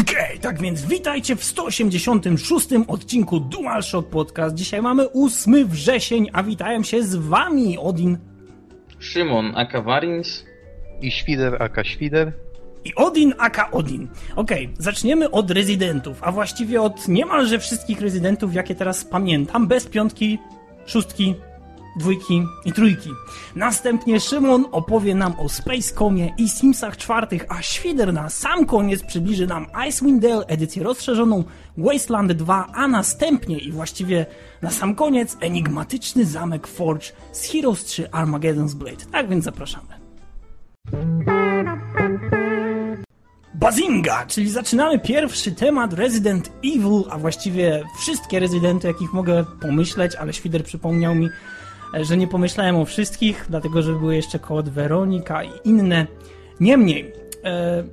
Okej, okay, tak więc witajcie w 186 odcinku DualShock Podcast. Dzisiaj mamy 8 wrzesień, a witają się z wami Odin, Szymon aka Warins i Świder aka Świder i Odin aka Odin. Okej, okay, zaczniemy od rezydentów, a właściwie od niemalże wszystkich rezydentów, jakie teraz pamiętam, bez piątki, szóstki, dwójki i trójki. Następnie Szymon opowie nam o Spacecomie i Simsach czwartych, a Świder na sam koniec przybliży nam Icewind Dale edycję rozszerzoną, Wasteland 2, a następnie i właściwie na sam koniec enigmatyczny zamek Forge z Heroes 3 Armageddon's Blade. Tak więc zapraszamy. Bazinga, czyli zaczynamy pierwszy temat Resident Evil, a właściwie wszystkie rezydenty, jakich mogę pomyśleć, ale Świder przypomniał mi, że nie pomyślałem o wszystkich, dlatego że były jeszcze kod Weronika i inne. Niemniej, e,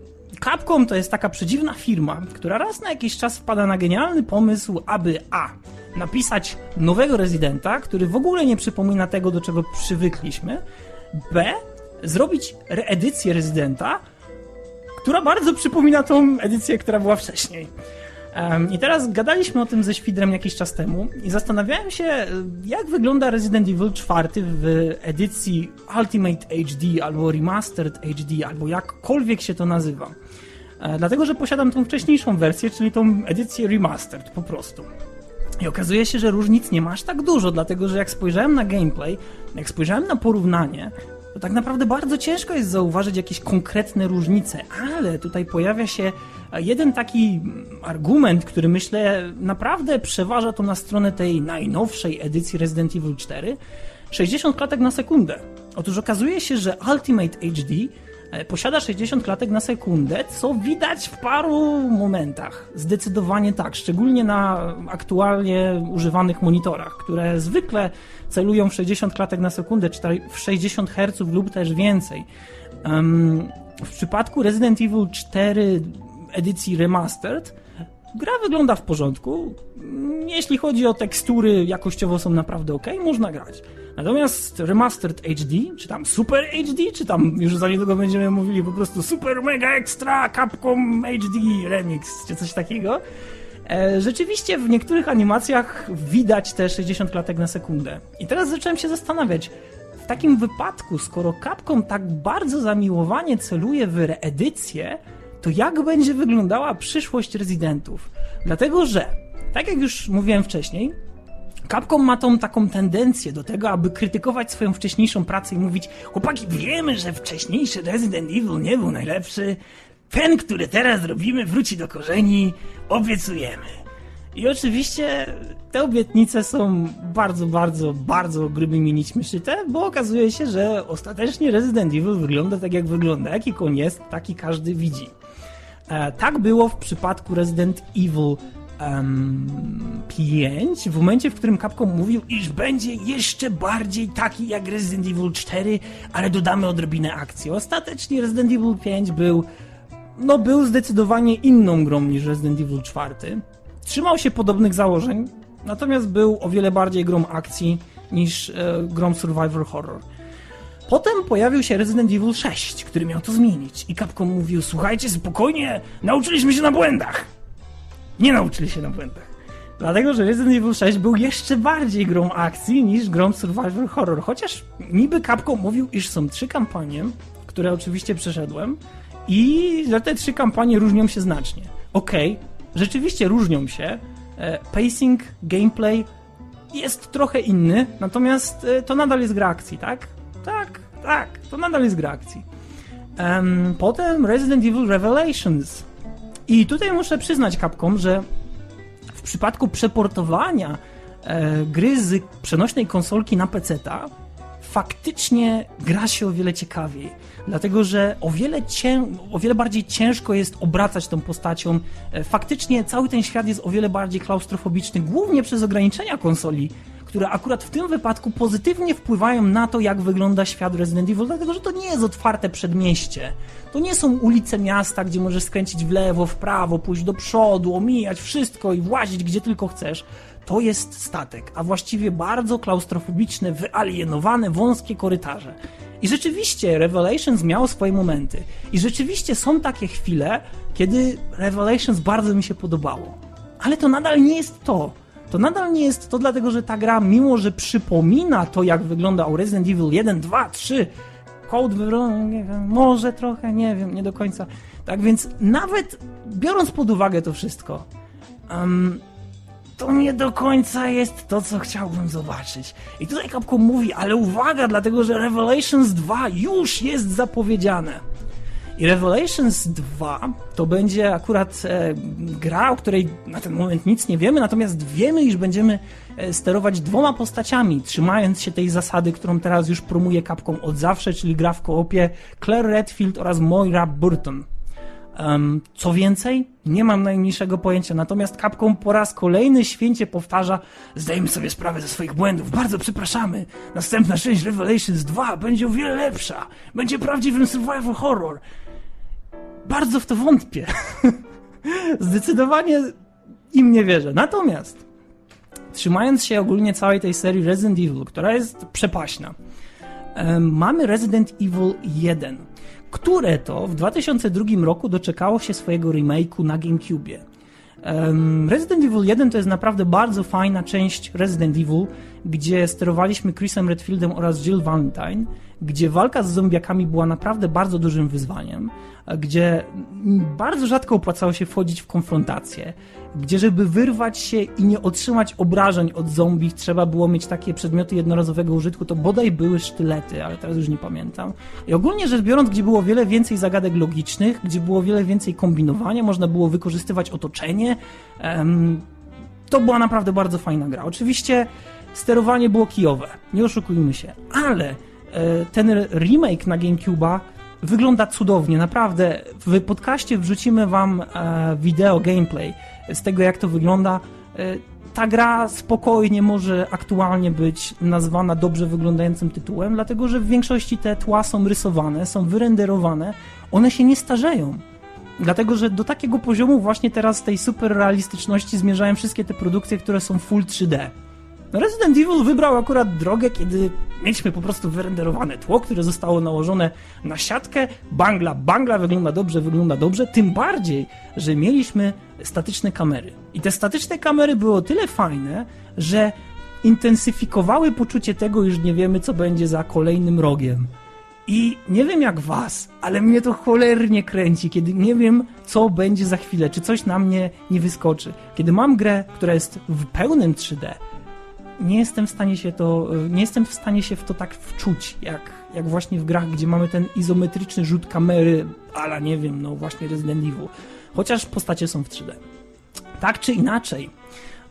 Capcom to jest taka przedziwna firma, która raz na jakiś czas wpada na genialny pomysł, aby A. napisać nowego rezydenta, który w ogóle nie przypomina tego, do czego przywykliśmy, B. zrobić reedycję rezydenta, która bardzo przypomina tą edycję, która była wcześniej. I teraz gadaliśmy o tym ze Świdrem jakiś czas temu i zastanawiałem się, jak wygląda Resident Evil 4 w edycji Ultimate HD albo Remastered HD, albo jakkolwiek się to nazywa. E, dlatego, że posiadam tą wcześniejszą wersję, czyli tą edycję Remastered po prostu. I okazuje się, że różnic nie ma aż tak dużo, dlatego że jak spojrzałem na gameplay, jak spojrzałem na porównanie, to tak naprawdę bardzo ciężko jest zauważyć jakieś konkretne różnice, ale tutaj pojawia się jeden taki argument, który myślę naprawdę przeważa to na stronę tej najnowszej edycji Resident Evil 4. 60 klatek na sekundę. Otóż okazuje się, że Ultimate HD e, posiada 60 klatek na sekundę, co widać w paru momentach. Zdecydowanie tak, szczególnie na aktualnie używanych monitorach, które zwykle celują w 60 klatek na sekundę, czy w 60 Hz lub też więcej. w przypadku Resident Evil 4 edycji remastered, gra wygląda w porządku. Jeśli chodzi o tekstury, jakościowo są naprawdę ok, można grać. Natomiast Remastered HD, czy tam Super HD, czy tam już za niedługo będziemy mówili po prostu Super Mega Extra Capcom HD Remix, czy coś takiego, e, rzeczywiście w niektórych animacjach widać te 60 klatek na sekundę. I teraz zacząłem się zastanawiać, w takim wypadku, skoro Capcom tak bardzo zamiłowanie celuje w reedycję, to jak będzie wyglądała przyszłość rezydentów? Dlatego, że, tak jak już mówiłem wcześniej, Capcom ma tą taką tendencję do tego, aby krytykować swoją wcześniejszą pracę i mówić chłopaki, wiemy, że wcześniejszy Resident Evil nie był najlepszy, ten, który teraz robimy, wróci do korzeni, obiecujemy. I oczywiście te obietnice są bardzo, bardzo, bardzo grubymi nićmi szyte, bo okazuje się, że ostatecznie Resident Evil wygląda tak, jak wygląda. Jaki on jest, taki każdy widzi. E, tak było w przypadku Resident Evil um, 5, w momencie, w którym Capcom mówił, iż będzie jeszcze bardziej taki jak Resident Evil 4, ale dodamy odrobinę akcji. Ostatecznie Resident Evil 5 był, no był zdecydowanie inną grą niż Resident Evil 4. Trzymał się podobnych założeń, natomiast był o wiele bardziej grą akcji niż e, grą survival horror. Potem pojawił się Resident Evil 6, który miał to zmienić. I Capcom mówił, słuchajcie, spokojnie, nauczyliśmy się na błędach. Nie nauczyli się na błędach. Dlatego, że Resident Evil 6 był jeszcze bardziej grą akcji niż grą survival horror. Chociaż niby Capcom mówił, iż są trzy kampanie, które oczywiście przeszedłem i że te trzy kampanie różnią się znacznie. Okej, okay, rzeczywiście różnią się. E, pacing, gameplay jest trochę inny, natomiast e, to nadal jest gra akcji, tak? Tak, tak, to nadal jest gra akcji. Um, potem Resident Evil Revelations. I tutaj muszę przyznać Capcom, że w przypadku przeportowania e, gry z przenośnej konsolki na PC-ta faktycznie gra się o wiele ciekawiej. Dlatego, że o wiele, cię, o wiele bardziej ciężko jest obracać tą postacią. E, faktycznie cały ten świat jest o wiele bardziej klaustrofobiczny, głównie przez ograniczenia konsoli które akurat w tym wypadku pozytywnie wpływają na to, jak wygląda świat Resident Evil, dlatego że to nie jest otwarte przedmieście. To nie są ulice miasta, gdzie możesz skręcić w lewo, w prawo, pójść do przodu, omijać wszystko i włazić gdzie tylko chcesz. To jest statek, a właściwie bardzo klaustrofobiczne, wyalienowane, wąskie korytarze. I rzeczywiście Revelations miało swoje momenty. I rzeczywiście są takie chwile, kiedy Revelations bardzo mi się podobało. Ale to nadal nie jest to. To nadal nie jest to, dlatego że ta gra, mimo że przypomina to, jak wyglądał Resident Evil 1, 2, 3, Code może trochę, nie wiem, nie do końca. Tak więc nawet biorąc pod uwagę to wszystko, um, to nie do końca jest to, co chciałbym zobaczyć. I tutaj Capcom mówi, ale uwaga, dlatego że Revelations 2 już jest zapowiedziane. I Revelations 2 to będzie akurat e, gra, o której na ten moment nic nie wiemy, natomiast wiemy, iż będziemy e, sterować dwoma postaciami, trzymając się tej zasady, którą teraz już promuje Capcom od zawsze, czyli gra w koopie Claire Redfield oraz Moira Burton. Um, co więcej, nie mam najmniejszego pojęcia, natomiast Capcom po raz kolejny święcie powtarza zdajemy sobie sprawę ze swoich błędów, bardzo przepraszamy, następna część Revelations 2 będzie o wiele lepsza, będzie prawdziwym survival horror. Bardzo w to wątpię. Zdecydowanie im nie wierzę. Natomiast trzymając się ogólnie całej tej serii Resident Evil, która jest przepaśna, mamy Resident Evil 1 które to w 2002 roku doczekało się swojego remake'u na GameCube. Resident Evil 1 to jest naprawdę bardzo fajna część Resident Evil, gdzie sterowaliśmy Chrisem Redfieldem oraz Jill Valentine, gdzie walka z zombiakami była naprawdę bardzo dużym wyzwaniem, gdzie bardzo rzadko opłacało się wchodzić w konfrontację, gdzie żeby wyrwać się i nie otrzymać obrażeń od zombie, trzeba było mieć takie przedmioty jednorazowego użytku, to bodaj były sztylety, ale teraz już nie pamiętam. I ogólnie rzecz biorąc, gdzie było wiele więcej zagadek logicznych, gdzie było wiele więcej kombinowania, można było wykorzystywać otoczenie, to była naprawdę bardzo fajna gra. Oczywiście sterowanie było kijowe, nie oszukujmy się, ale e, ten remake na GameCube'a wygląda cudownie, naprawdę. W podcaście wrzucimy wam e, wideo gameplay z tego, jak to wygląda. E, ta gra spokojnie może aktualnie być nazwana dobrze wyglądającym tytułem, dlatego że w większości te tła są rysowane, są wyrenderowane, one się nie starzeją. Dlatego, że do takiego poziomu właśnie teraz tej super realistyczności zmierzają wszystkie te produkcje, które są full 3D. Resident Evil wybrał akurat drogę, kiedy mieliśmy po prostu wyrenderowane tło, które zostało nałożone na siatkę. Bangla, bangla wygląda dobrze, wygląda dobrze. Tym bardziej, że mieliśmy statyczne kamery. I te statyczne kamery były o tyle fajne, że intensyfikowały poczucie tego, iż nie wiemy, co będzie za kolejnym rogiem. I nie wiem jak was, ale mnie to cholernie kręci, kiedy nie wiem, co będzie za chwilę, czy coś na mnie nie wyskoczy. Kiedy mam grę, która jest w pełnym 3D, nie jestem w stanie się to, nie jestem w stanie się w to tak wczuć, jak, jak właśnie w grach, gdzie mamy ten izometryczny rzut kamery, ale nie wiem, no właśnie Resident Evil. Chociaż postacie są w 3D. Tak czy inaczej,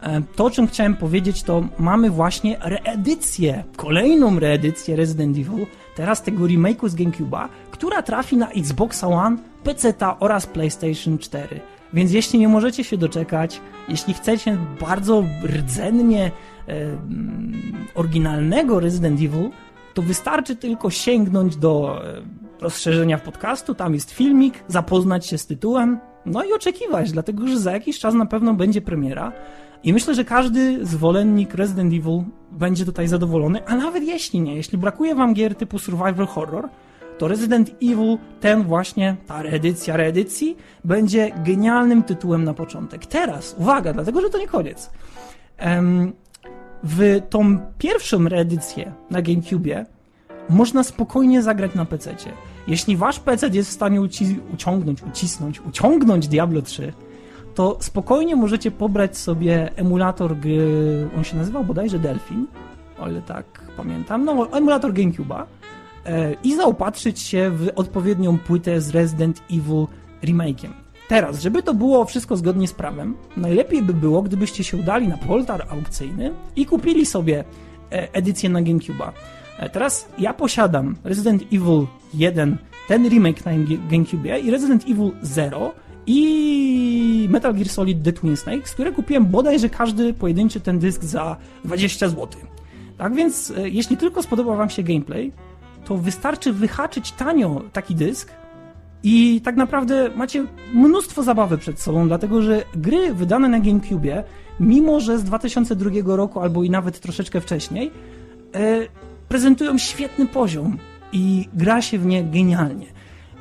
e, to, o czym chciałem powiedzieć, to mamy właśnie reedycję, kolejną reedycję Resident Evil, teraz tego remake'u z GameCube'a, która trafi na Xbox One, PC oraz PlayStation 4. Więc jeśli nie możecie się doczekać, jeśli chcecie bardzo rdzennie oryginalnego Resident Evil, to wystarczy tylko sięgnąć do rozszerzenia podcastu, tam jest filmik, zapoznać się z tytułem, no i oczekiwać, dlatego że za jakiś czas na pewno będzie premiera. I myślę, że każdy zwolennik Resident Evil będzie tutaj zadowolony, a nawet jeśli nie, jeśli brakuje wam gier typu survival horror, to Resident Evil, ten właśnie, ta reedycja reedycji, będzie genialnym tytułem na początek. Teraz, uwaga, dlatego że to nie koniec. W tą pierwszą reedycję na GameCube można spokojnie zagrać na PC. Jeśli wasz PC jest w stanie uci- uciągnąć, ucisnąć, uciągnąć Diablo 3, to spokojnie możecie pobrać sobie emulator gry, on się nazywał bodajże Delphin, o ile tak pamiętam, no emulator GameCube'a e, i zaopatrzyć się w odpowiednią płytę z Resident Evil remake'iem. Teraz, żeby to było wszystko zgodnie z prawem, najlepiej by było, gdybyście się udali na poltar aukcyjny i kupili sobie e, edycję na GameCube'a. E, teraz ja posiadam Resident Evil 1, ten remake na GameCube i Resident Evil 0 i Metal Gear Solid The Twin Snakes, które kupiłem bodajże każdy pojedynczy ten dysk za 20 zł. Tak więc, e, jeśli tylko spodoba Wam się gameplay, to wystarczy wyhaczyć tanio taki dysk i tak naprawdę macie mnóstwo zabawy przed sobą, dlatego że gry wydane na GameCube, mimo że z 2002 roku albo i nawet troszeczkę wcześniej, e, prezentują świetny poziom. i gra się w nie genialnie.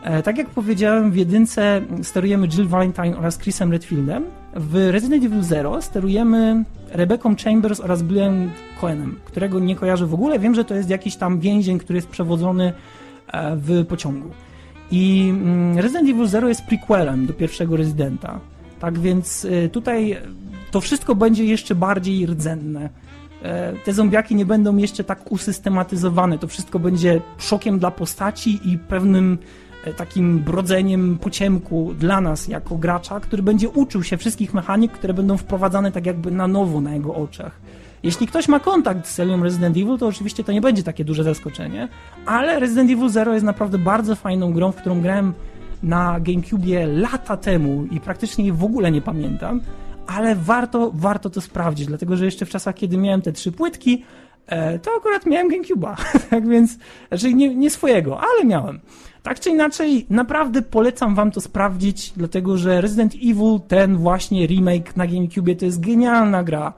E, tak jak powiedziałem, w jedynce sterujemy Jill Valentine oraz Chrisem Redfieldem. W Resident Evil Zero sterujemy Rebecca Chambers oraz Billem Cohenem, którego nie kojarzę w ogóle. Wiem, że to jest jakiś tam więzień, który jest przewodzony e, w pociągu. I mm, Resident Evil Zero jest prequelem do pierwszego Residenta. Tak więc e, tutaj to wszystko będzie jeszcze bardziej rdzenne. Te zombiaki nie będą jeszcze tak usystematyzowane. To wszystko będzie szokiem dla postaci i pewnym E, takim brodzeniem po ciemku dla nas jako gracza, który będzie uczył się wszystkich mechanik, które będą wprowadzane tak jakby na nowo na jego oczach. Jeśli ktoś ma kontakt z serią Resident Evil, to oczywiście to nie będzie takie duże zaskoczenie, ale Resident Evil Zero jest naprawdę bardzo fajną grą, w którą grałem na GameCube lata temu i praktycznie jej w ogóle nie pamiętam, ale warto, warto to sprawdzić, dlatego że jeszcze w czasach, kiedy miałem te trzy płytki, e, to akurat miałem GameCube'a, tak więc, znaczy nie, nie swojego, ale miałem. Tak czy inaczej, naprawdę polecam wam to sprawdzić, dlatego że Resident Evil, ten właśnie remake na GameCube, to jest genialna gra,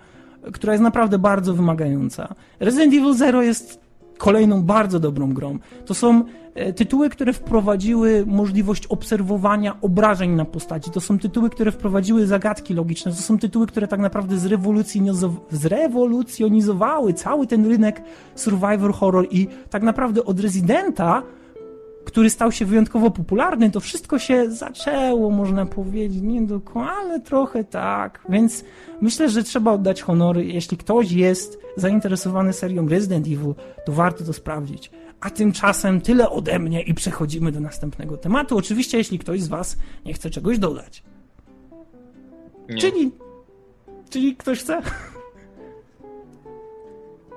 która jest naprawdę bardzo wymagająca. Resident Evil Zero jest kolejną bardzo dobrą grą. To są e, tytuły, które wprowadziły możliwość obserwowania obrażeń na postaci. To są tytuły, które wprowadziły zagadki logiczne. To są tytuły, które tak naprawdę zrewolucjonizowały cały ten rynek survivor horror i tak naprawdę od Residenta który stał się wyjątkowo popularny, to wszystko się zaczęło, można powiedzieć, nie dokładnie, ale trochę tak. Więc myślę, że trzeba oddać honory. Jeśli ktoś jest zainteresowany serią Resident Evil, to warto to sprawdzić. A tymczasem tyle ode mnie i przechodzimy do następnego tematu. Oczywiście, jeśli ktoś z Was nie chce czegoś dodać. Nie. Czyli. Czyli ktoś chce?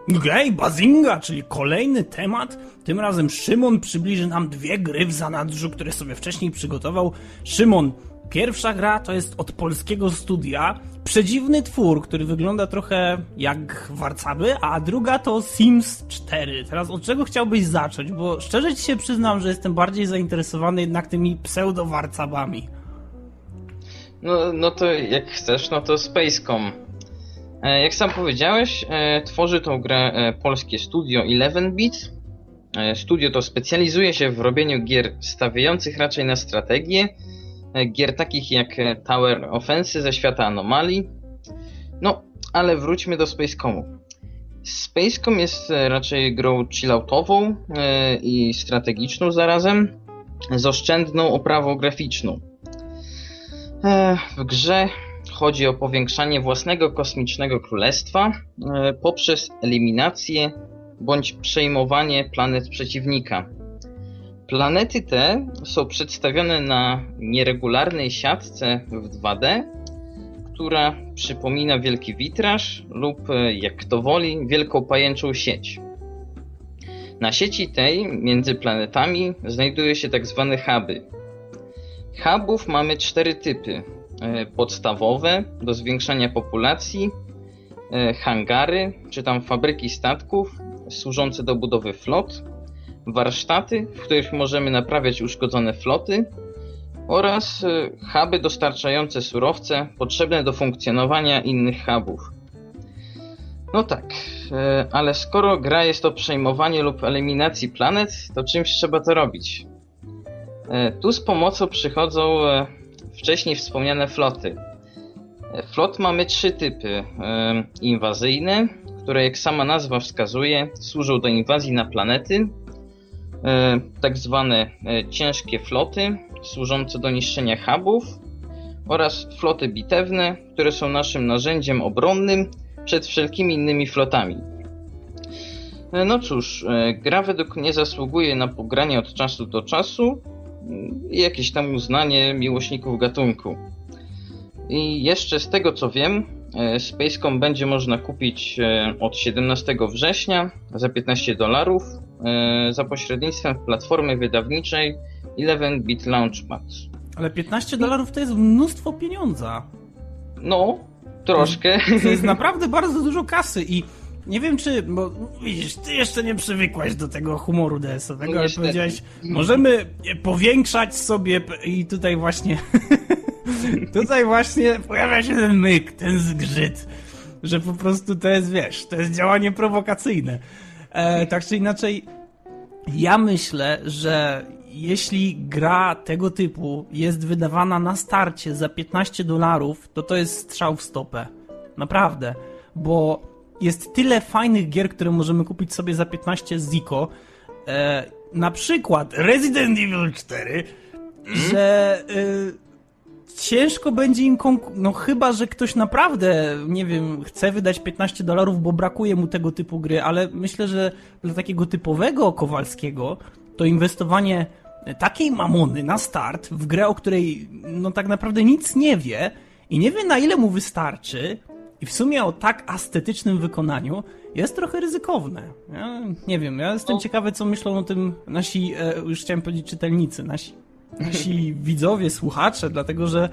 Gej, bazinga, czyli kolejny temat. Tym razem Szymon przybliży nam dwie gry w zanadrzu, które sobie wcześniej przygotował. Szymon, pierwsza gra to jest od polskiego studia. Przedziwny twór, który wygląda trochę jak warcaby, a druga to Sims 4. Teraz od czego chciałbyś zacząć? Bo szczerze ci się przyznam, że jestem bardziej zainteresowany jednak tymi pseudo-warcabami. No, no to jak chcesz, no to Spacecom. E, jak sam powiedziałeś, e, tworzy tą grę e, polskie studio 11-bit. Studio to specjalizuje się w robieniu gier stawiających raczej na strategię, gier takich jak Tower Offense ze świata anomalii. No, ale wróćmy do Spacecomu. Spacecom jest raczej grą chilloutową i strategiczną zarazem, z oszczędną oprawą graficzną. W grze chodzi o powiększanie własnego kosmicznego królestwa e, poprzez eliminację bądź przejmowanie planet przeciwnika. Planety te są przedstawione na nieregularnej siatce w 2D, która przypomina wielki witraż lub, jak kto woli, wielką pajęczą sieć. Na sieci tej między planetami znajdują się tak zwane huby. Hubów mamy cztery typy. E, podstawowe do zwiększania populacji, e, hangary, czy tam fabryki statków służące do budowy flot, warsztaty, w których możemy naprawiać uszkodzone floty oraz e, huby dostarczające surowce potrzebne do funkcjonowania innych hubów. No tak, ale skoro gra jest to przejmowanie lub eliminacji planet, to czymś trzeba to robić. Tu z pomocą przychodzą wcześniej wspomniane floty. Flot mamy trzy typy. Inwazyjne, które jak sama nazwa wskazuje, służą do inwazji na planety. Tak zwane e, ciężkie floty, służące do niszczenia hubów. Oraz floty bitewne, które są naszym narzędziem obronnym przed wszelkimi innymi flotami. E, no cóż, e, gra według mnie zasługuje na pogranie od czasu do czasu, i jakieś tam uznanie miłośników gatunku. I jeszcze z tego co wiem, e, Spacecom będzie można kupić e, od 17 września za 15 dolarów e, za pośrednictwem platformy wydawniczej 11-bit Launchpad. Ale 15 dolarów to jest mnóstwo pieniądza. No, troszkę. To jest naprawdę bardzo dużo kasy i nie wiem czy, bo widzisz, ty jeszcze nie przywykłaś do tego humoru DS-owego, no, ale powiedziałeś, możemy powiększać sobie i tutaj właśnie tutaj właśnie pojawia się ten myk, ten zgrzyt, że po prostu to jest, wiesz, to jest działanie prowokacyjne. E, tak czy inaczej, Ja myślę, że jeśli gra tego typu jest wydawana na starcie za 15 dolarów, to to jest strzał w stopę. Naprawdę. Bo jest tyle fajnych gier, które możemy kupić sobie za 15 ziko. E, na przykład Resident Evil 4, że e, ciężko będzie im No chyba, że ktoś naprawdę, nie wiem, chce wydać 15 dolarów, bo brakuje mu tego typu gry, ale myślę, że dla takiego typowego Kowalskiego to inwestowanie takiej mamony na start w grę, o której no tak naprawdę nic nie wie i nie wie na ile mu wystarczy i w sumie o tak estetycznym wykonaniu jest trochę ryzykowne. Ja nie wiem, ja jestem ciekawy, co myślą o tym nasi, e, już chciałem powiedzieć czytelnicy, nasi, nasi widzowie, słuchacze, dlatego że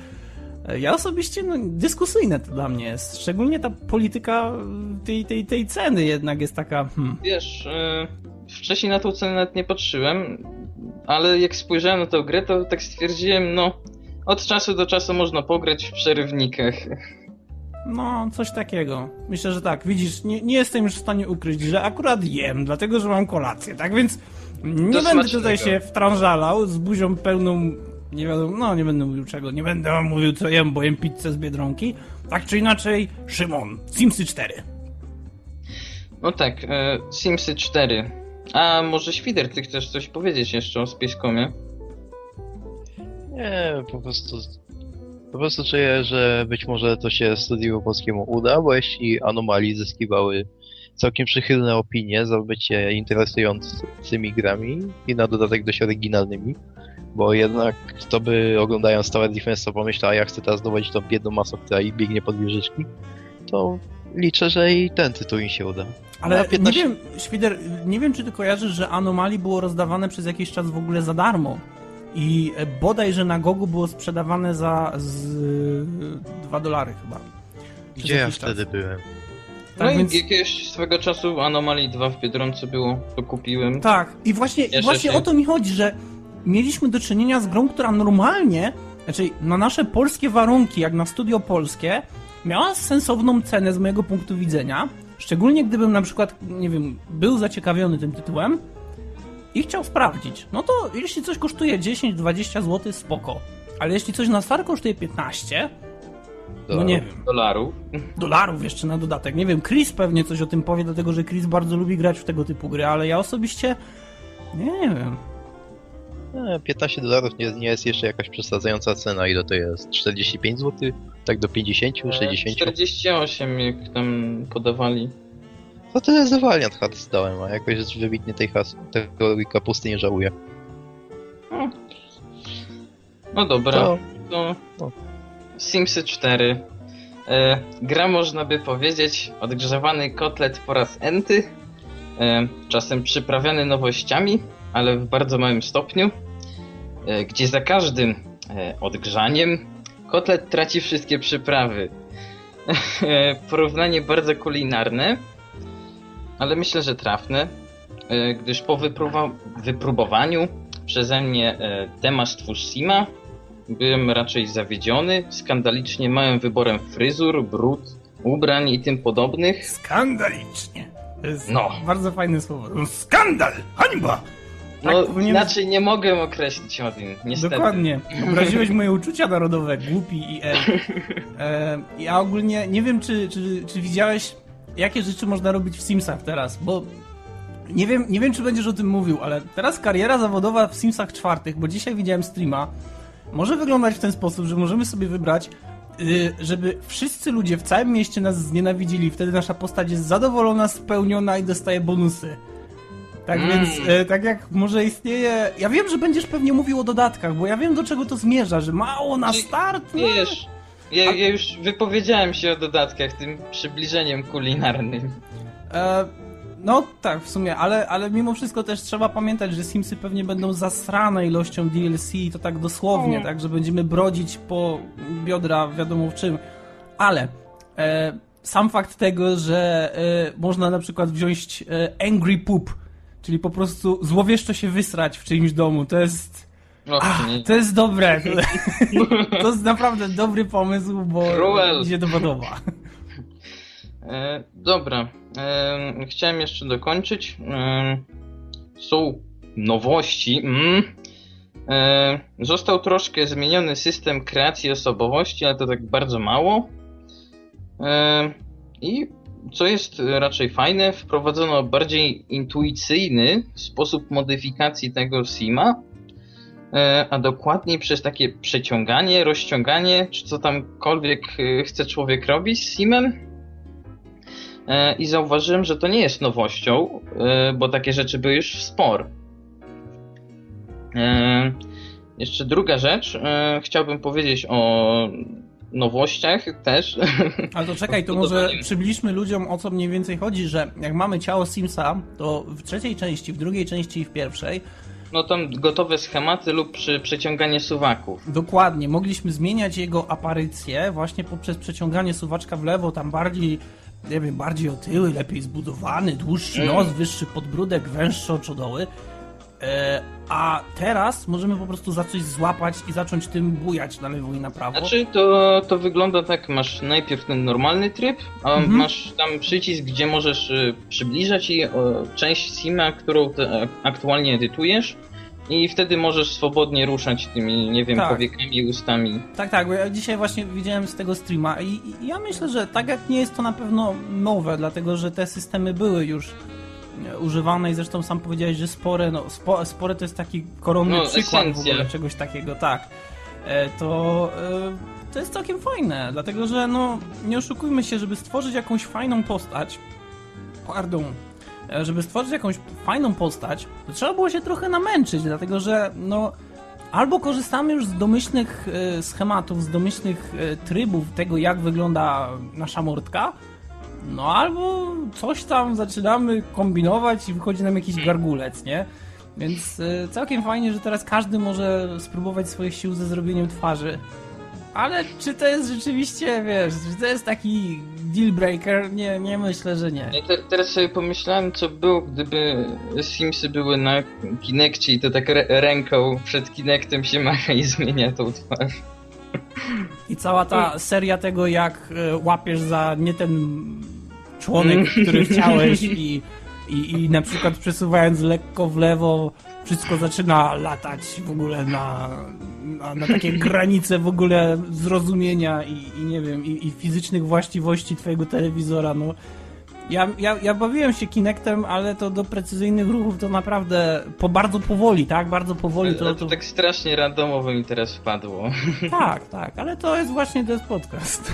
e, ja osobiście, no, dyskusyjne to dla mnie jest. Szczególnie ta polityka e, tej, tej, tej ceny jednak jest taka, hmm, Wiesz, e, wcześniej na tą cenę nawet nie patrzyłem, ale jak spojrzałem na tę grę, to tak stwierdziłem, no, od czasu do czasu można pograć w przerywnikach. No, coś takiego. Myślę, że tak. Widzisz, nie, nie jestem już w stanie ukryć, że akurat jem, dlatego że mam kolację, tak? Więc nie będę tutaj się wtrążalał z buzią pełną. Nie wiadomo, no nie będę mówił czego, nie będę wam mówił co jem, bo jem pizzę z Biedronki. Tak czy inaczej, Szymon, Simsy 4. No tak, e, Simsy 4. A może Świder, ty chcesz coś powiedzieć jeszcze o Spacecomie? Nie, po prostu... Po prostu czuję, że być może to się studiu polskiemu uda, bo jeśli anomalii zyskiwały całkiem przychylne opinie za bycie interesującymi grami i na dodatek dość oryginalnymi, bo jednak kto by oglądając Tower Defense to pomyślał, a ja chcę teraz dowodzić tą biedną masę, która i biegnie pod wieżyczki, to liczę, że i ten tytuł im się uda. Ale Na 15 nie wiem, Świder, nie wiem czy ty kojarzysz, że Anomalii było rozdawane przez jakiś czas w ogóle za darmo. I e, bodaj, że na Gogu było sprzedawane za z 2 dolary chyba. Gdzie ja jakiś czas. wtedy byłem? No Tak i więc- jakiegoś swego czasu Anomalii 2 w Biedronce było, to kupiłem. Tak, i właśnie, właśnie się. o to mi chodzi, że mieliśmy do czynienia z grą, która normalnie, znaczy na nasze polskie warunki, jak na studio polskie, miała sensowną cenę z mojego punktu widzenia. Szczególnie gdybym na przykład, nie wiem, był zaciekawiony tym tytułem i chciał sprawdzić. No to jeśli coś kosztuje 10-20 zł, spoko. Ale jeśli coś na start kosztuje 15, no nie wiem, Dolarów. dolarów jeszcze na dodatek. Nie wiem, Chris pewnie coś o tym powie, dlatego że Chris bardzo lubi grać w tego typu gry, ale ja osobiście nie wiem. E, 15 dolarów nie, nie jest jeszcze jakaś przesadzająca cena. Ile to jest? 45 zł? Tak do 50, E, 60? 48 jak tam podawali. To tyle za Valiant Hearts dałem, a jakoś wybitnie tej has- tego kapusty nie żałuję. No dobra, To to no. Simsy 4. E, gra można by powiedzieć odgrzewany kotlet po raz enty, e, czasem przyprawiany nowościami, ale w bardzo małym stopniu, e, gdzie za każdym e, odgrzaniem kotlet traci wszystkie przyprawy. E, Porównanie bardzo kulinarne, ale myślę, że trafne, e, gdyż po wypróbowaniu przeze mnie temat Twórz Sima byłem raczej zawiedziony skandalicznie małym wyborem fryzur, brud, ubrań i tym podobnych. Skandalicznie. To jest No. bardzo fajne słowo. No, Skandal! Hańba! Tak No, powinien- inaczej nie mogę określić o tym, niestety. Dokładnie. Obraziłeś moje uczucia narodowe, głupi i e, e, Ja ogólnie nie wiem, czy, czy, czy widziałeś, jakie rzeczy można robić w Simsach teraz, bo nie wiem, nie wiem, czy będziesz o tym mówił, ale teraz kariera zawodowa w Simsach czwartych, bo dzisiaj widziałem streama, może wyglądać w ten sposób, że możemy sobie wybrać, y, żeby wszyscy ludzie w całym mieście nas znienawidzili, wtedy nasza postać jest zadowolona, spełniona i dostaje bonusy. Tak Mm. więc, e, tak jak może istnieje. Ja wiem, że będziesz pewnie mówił o dodatkach, bo ja wiem do czego to zmierza, że mało na start. No. Wiesz, ja, ja już wypowiedziałem się o dodatkach, tym przybliżeniem kulinarnym. E, no tak, w sumie, ale, ale mimo wszystko też trzeba pamiętać, że Simsy pewnie będą zasrane ilością DLC i to tak dosłownie, Mm. tak, że będziemy brodzić po biodra wiadomo w czym. Ale e, sam fakt tego, że e, można na przykład wziąć e, Angry Poop, czyli po prostu złowieszczo się wysrać w czyimś domu, to jest... Ach, to jest dobre. To jest naprawdę dobry pomysł, bo Cruel. mi się to podoba. E, dobra, e, chciałem jeszcze dokończyć. E, są nowości. Mm, e, został troszkę zmieniony system kreacji osobowości, ale to tak bardzo mało. E, I co jest raczej fajne, wprowadzono bardziej intuicyjny sposób modyfikacji tego SIMa, a dokładniej przez takie przeciąganie, rozciąganie, czy co tamkolwiek chce człowiek robić z SIMem. E, I zauważyłem, że to nie jest nowością, bo takie rzeczy były już w spor. Jeszcze druga rzecz, chciałbym powiedzieć o nowościach też. Ale to czekaj, to może przybliżmy ludziom o co mniej więcej chodzi, że jak mamy ciało Simsa, to w trzeciej części, w drugiej części i w pierwszej no tam gotowe schematy lub przy przeciąganie suwaków. Dokładnie, mogliśmy zmieniać jego aparycję właśnie poprzez przeciąganie suwaczka w lewo, tam bardziej, nie wiem, bardziej otyły, lepiej zbudowany, dłuższy mm. nos, wyższy podbródek, węższe oczodoły. E, a teraz możemy po prostu za coś złapać i zacząć tym bujać na lewo i na prawo. Znaczy to, to wygląda tak, masz najpierw ten normalny tryb, a mhm. masz tam przycisk, gdzie możesz y, przybliżać i część sima, którą aktualnie edytujesz. I wtedy możesz swobodnie ruszać tymi, nie wiem, tak. powiekami, ustami. Tak, tak, bo ja dzisiaj właśnie widziałem z tego streama i, i ja myślę, że tak jak nie jest to na pewno nowe, dlatego że te systemy były już używane i zresztą sam powiedziałeś, że spore, no spo, spore to jest taki koronny no, przykład esencja. w ogóle czegoś takiego, tak. E, to, e, to jest całkiem fajne, dlatego że no nie oszukujmy się, żeby stworzyć jakąś fajną postać, pardon, e, żeby stworzyć jakąś fajną postać, to trzeba było się trochę namęczyć, dlatego że no albo korzystamy już z domyślnych schematów, z domyślnych trybów tego, jak wygląda nasza mordka, no albo coś tam zaczynamy kombinować i wychodzi nam jakiś gargulec, nie? Więc całkiem fajnie, że teraz każdy może spróbować swoich sił ze zrobieniem twarzy. Ale czy to jest rzeczywiście, wiesz, czy to jest taki deal breaker? Nie, nie myślę, że nie. te, teraz sobie pomyślałem, co było, gdyby Simsy były na Kinekcie i to tak ręką przed Kinectem się macha i zmienia tą twarz. I cała ta seria tego, jak e, łapiesz za nie ten członek, który chciałeś i, i, i na przykład przesuwając lekko w lewo wszystko zaczyna latać w ogóle na, na, na takie granice w ogóle zrozumienia i, i nie wiem, i, i, fizycznych właściwości twojego telewizora, no ja, ja, ja bawiłem się Kinectem, ale to do precyzyjnych ruchów to naprawdę po bardzo powoli, tak? Bardzo powoli to... To, to tak strasznie randomowo mi teraz wpadło. Tak, tak, ale to jest właśnie ten podcast.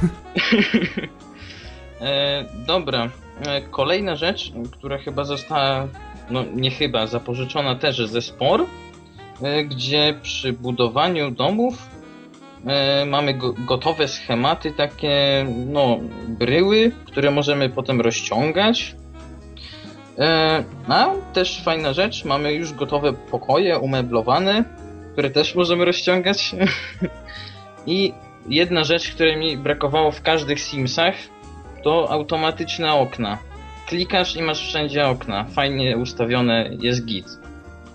e, dobra, kolejna rzecz, która chyba została, no nie chyba, zapożyczona też ze Spor, e, gdzie przy budowaniu domów E, mamy gotowe schematy, takie no, bryły, które możemy potem rozciągać. E, a też fajna rzecz, mamy już gotowe pokoje umeblowane, które też możemy rozciągać. I jedna rzecz, której mi brakowało w każdych Simsach, to automatyczne okna. Klikasz i masz wszędzie okna. Fajnie ustawione jest git.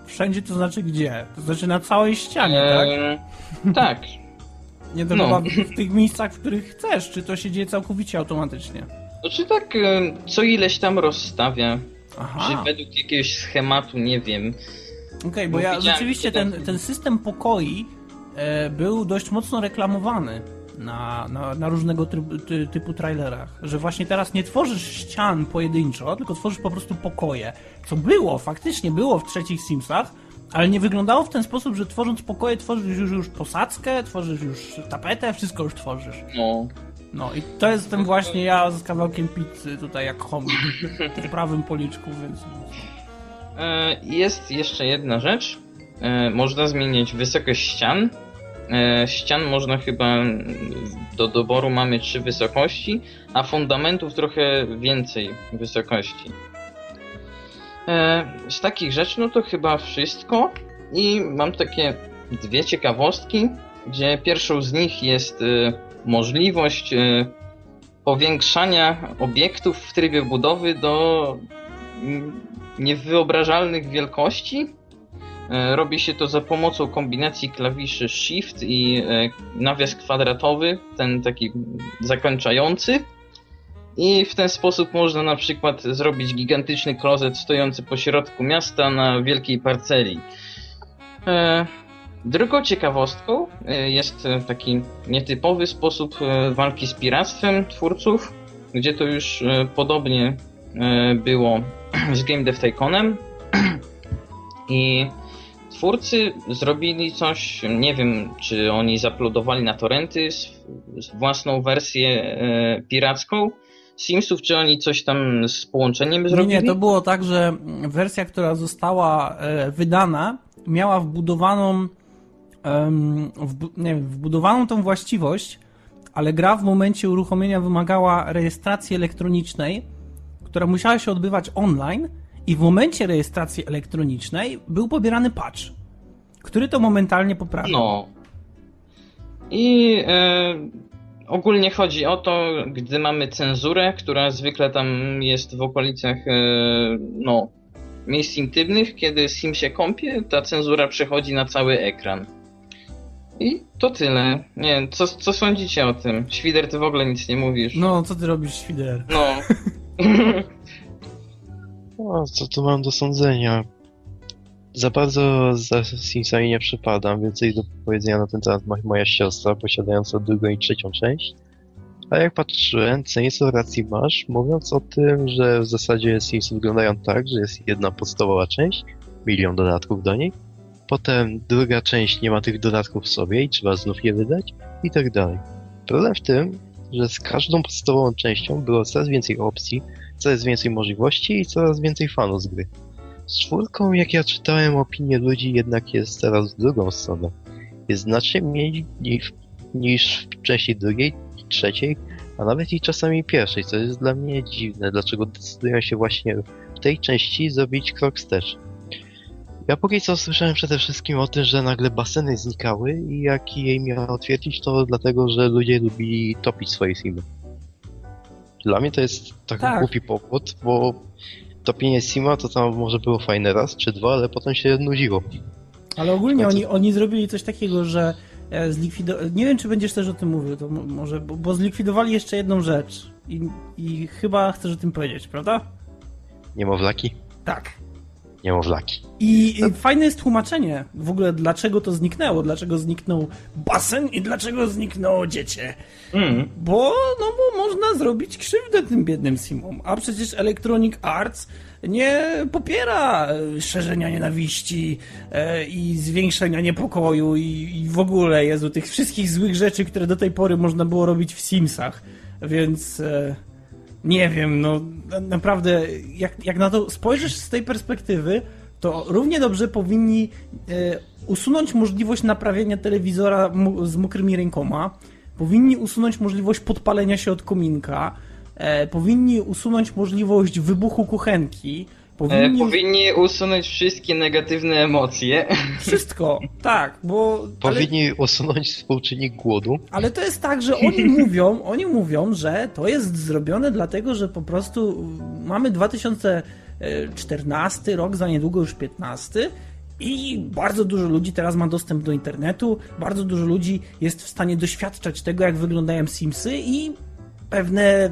Wszędzie to znaczy gdzie? To znaczy na całej ścianie, tak? tak. Nie to no. w tych miejscach, w których chcesz, czy to się dzieje całkowicie automatycznie? Znaczy tak, co ileś tam rozstawia. Aha. Czy według jakiegoś schematu, nie wiem. Okej, okay, bo, bo ja rzeczywiście ten, ten system pokoi e, był dość mocno reklamowany na, na, na różnego typu, ty, typu trailerach, że właśnie teraz nie tworzysz ścian pojedynczo, tylko tworzysz po prostu pokoje. Co było, faktycznie było w trzecich Simsach, ale nie wyglądało w ten sposób, że tworząc pokoje tworzysz już, już posadzkę, tworzysz już tapetę, wszystko już tworzysz. No. No i to jestem właśnie ja z kawałkiem pizzy tutaj jak chomik w prawym policzku, więc... E, jest jeszcze jedna rzecz. E, można zmieniać wysokość ścian. E, ścian można chyba do doboru mamy trzy wysokości, a fundamentów trochę więcej wysokości. E, z takich rzeczy, no to chyba wszystko. I mam takie dwie ciekawostki, gdzie pierwszą z nich jest e, możliwość powiększania obiektów w trybie budowy do mm, niewyobrażalnych wielkości. Robi się to za pomocą kombinacji klawiszy Shift i nawias kwadratowy, ten taki zakończający. I w ten sposób można na przykład zrobić gigantyczny klozet stojący po środku miasta na wielkiej parceli. E, drugą ciekawostką e, jest taki nietypowy sposób e, walki z piractwem twórców, gdzie to już e, podobnie e, było z Game Dev Tyconem. I twórcy zrobili coś, nie wiem, czy oni zaplodowali na torrenty własną wersję e, piracką Simsów, czy oni coś tam z połączeniem zrobili? Nie, nie, to było tak, że wersja, która została e, wydana, miała wbudowaną nie wiem, wbudowaną tą właściwość, ale gra w momencie uruchomienia wymagała rejestracji elektronicznej, która musiała się odbywać online i w momencie rejestracji elektronicznej był pobierany patch, który to momentalnie poprawił. No. I e, ogólnie chodzi o to, gdy mamy cenzurę, która zwykle tam jest w okolicach e, no, miejsc intymnych, kiedy sim się kąpie, ta cenzura przechodzi na cały ekran. I to tyle. Nie co, co sądzicie o tym? Świder, ty w ogóle nic nie mówisz. No, co ty robisz, Świder? No. no, co tu mam do sądzenia? Za bardzo za Simsami nie przypadam, więcej do powiedzenia na ten temat ma moja siostra, posiadająca drugą i trzecią część. A jak patrzyłem, Censo racji masz, mówiąc o tym, że w zasadzie Sims wyglądają tak, że jest jedna podstawowa część, milion dodatków do niej, potem druga część nie ma tych dodatków w sobie i trzeba znów je wydać i tak dalej. Problem w tym, że z każdą podstawową częścią było coraz więcej opcji, coraz więcej możliwości i coraz więcej fanów z gry. Z czwórką, jak ja czytałem opinie ludzi, jednak jest teraz w drugą stronę. Jest znacznie mniej niż, niż w części drugiej, trzeciej, a nawet i czasami pierwszej, co jest dla mnie dziwne, dlaczego decydują się właśnie w tej części zrobić krok wstecz. Ja póki co słyszałem przede wszystkim o tym, że nagle baseny znikały i jak jej miała otwierdzić, to dlatego, że ludzie lubili topić swoje simy. Dla mnie to jest taki tak. głupi powód, bo topienie sima to tam może było fajne raz czy dwa, ale potem się nudziło. Ale ogólnie oni, oni zrobili coś takiego, że e, zlikwidowali. Nie wiem, czy będziesz też o tym mówił, to może, bo, bo zlikwidowali jeszcze jedną rzecz i, i chyba chcesz o tym powiedzieć, prawda? Niemowlaki? Tak niemowlaki. I fajne jest tłumaczenie w ogóle, dlaczego to zniknęło, dlaczego zniknął basen i dlaczego zniknęło dziecię. Mm. Bo, no bo można zrobić krzywdę tym biednym simom, a przecież Electronic Arts nie popiera e, szerzenia nienawiści e, i zwiększenia niepokoju i, i w ogóle, Jezu, tych wszystkich złych rzeczy, które do tej pory można było robić w Simsach. Więc... Nie wiem, no naprawdę, jak, jak na to spojrzysz z tej perspektywy, to równie dobrze powinni e, usunąć możliwość naprawienia telewizora mu, z mokrymi rękoma, powinni usunąć możliwość podpalenia się od kominka, e, powinni usunąć możliwość wybuchu kuchenki, Powinni... E, powinni usunąć wszystkie negatywne emocje. Wszystko, tak, bo... Powinni ale... usunąć współczynnik głodu. Ale to jest tak, że oni mówią, oni mówią, że to jest zrobione dlatego, że po prostu mamy 2014 rok, za niedługo już 15 i bardzo dużo ludzi teraz ma dostęp do internetu, bardzo dużo ludzi jest w stanie doświadczać tego, jak wyglądają Simsy i pewne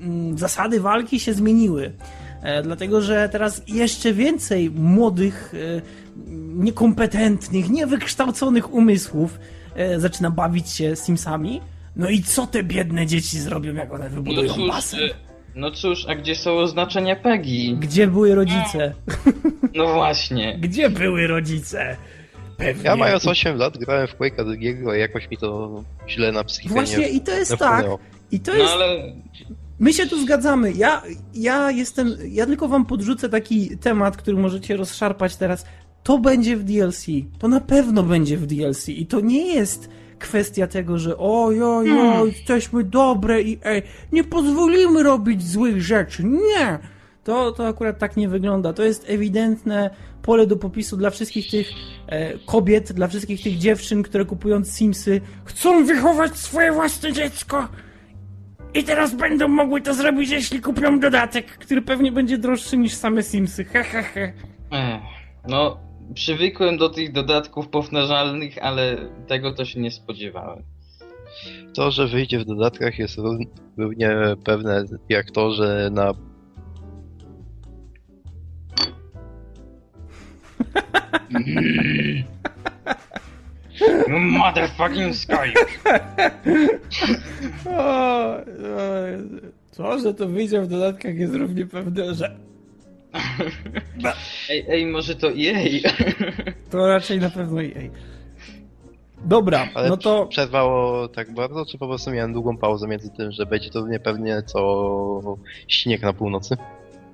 mm, zasady walki się zmieniły. E, dlatego że teraz jeszcze więcej młodych, e, niekompetentnych, niewykształconych umysłów e, zaczyna bawić się Simsami. No i co te biedne dzieci zrobią, jak one wybudują no cóż, basen? No cóż, a gdzie są oznaczenia PEGI? Gdzie były rodzice? No właśnie. Gdzie były rodzice? Pewnie. Ja mając 8 lat grałem w Quake'a drugiego i jakoś mi to źle na psychikę Właśnie nie, i to jest tak. I to no jest... ale My się tu zgadzamy. Ja, ja jestem. Ja tylko wam podrzucę taki temat, który możecie rozszarpać teraz. To będzie w DLC. To na pewno będzie w DLC. I to nie jest kwestia tego, że oj, oj, oj, hmm. jesteśmy dobre i ej, nie pozwolimy robić złych rzeczy. Nie! To, to akurat tak nie wygląda. To jest ewidentne pole do popisu dla wszystkich tych e, kobiet, dla wszystkich tych dziewczyn, które kupując Simsy chcą wychować swoje własne dziecko i teraz będą mogły to zrobić, jeśli kupią dodatek, który pewnie będzie droższy niż same Simsy. Hehehe. No, przywykłem do tych dodatków powtarzalnych, ale tego to się nie spodziewałem. To, że wyjdzie w dodatkach jest równie pewne jak to, że na You motherfucking Skype! To, że to wyjdzie w dodatkach jest równie pewne, że Ej, ej, może to jej? to raczej na pewno jej. Dobra, Ale no to przerwało tak bardzo, czy po prostu miałem długą pauzę między tym, że będzie to niepewnie co śnieg na północy?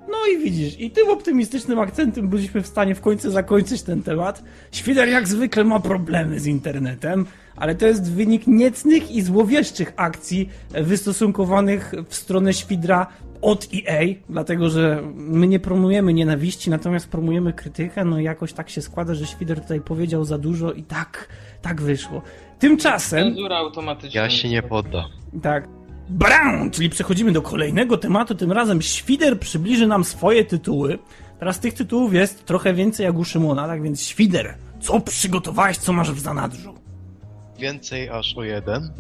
No i widzisz, i tym optymistycznym akcentem byliśmy w stanie w końcu zakończyć ten temat. Świder jak zwykle ma problemy z internetem, ale to jest wynik niecnych i złowieszczych akcji wystosunkowanych w stronę Świdra od EA, dlatego że my nie promujemy nienawiści, natomiast promujemy krytykę, no i jakoś tak się składa, że Świder tutaj powiedział za dużo i tak, tak wyszło. Tymczasem... Cenzura automatyczna. Ja się nie poddam. Tak. Brown, czyli przechodzimy do kolejnego tematu. Tym razem Świder przybliży nam swoje tytuły. Teraz tych tytułów jest trochę więcej jak u Szymona, tak więc Świder, co przygotowałeś, co masz w zanadrzu? Więcej aż o jeden.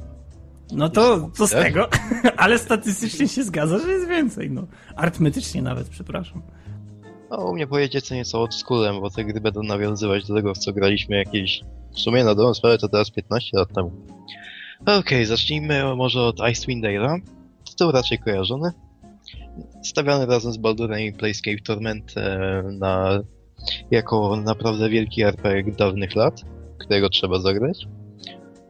No to co z tego? Ale statystycznie się zgadza, że jest więcej, no. Arytmetycznie nawet, przepraszam. No, u mnie pojedzie co nieco od skulem, bo te gry będą nawiązywać do tego, w co graliśmy jakieś... W sumie na dobrą sprawę to teraz 15 lat temu. Okej, zacznijmy może od Icewind Dale'a. Tytuł raczej kojarzony. Stawiany razem z Baldurem i Playscape Torment e, na... jako naprawdę wielki RPG dawnych lat, którego trzeba zagrać.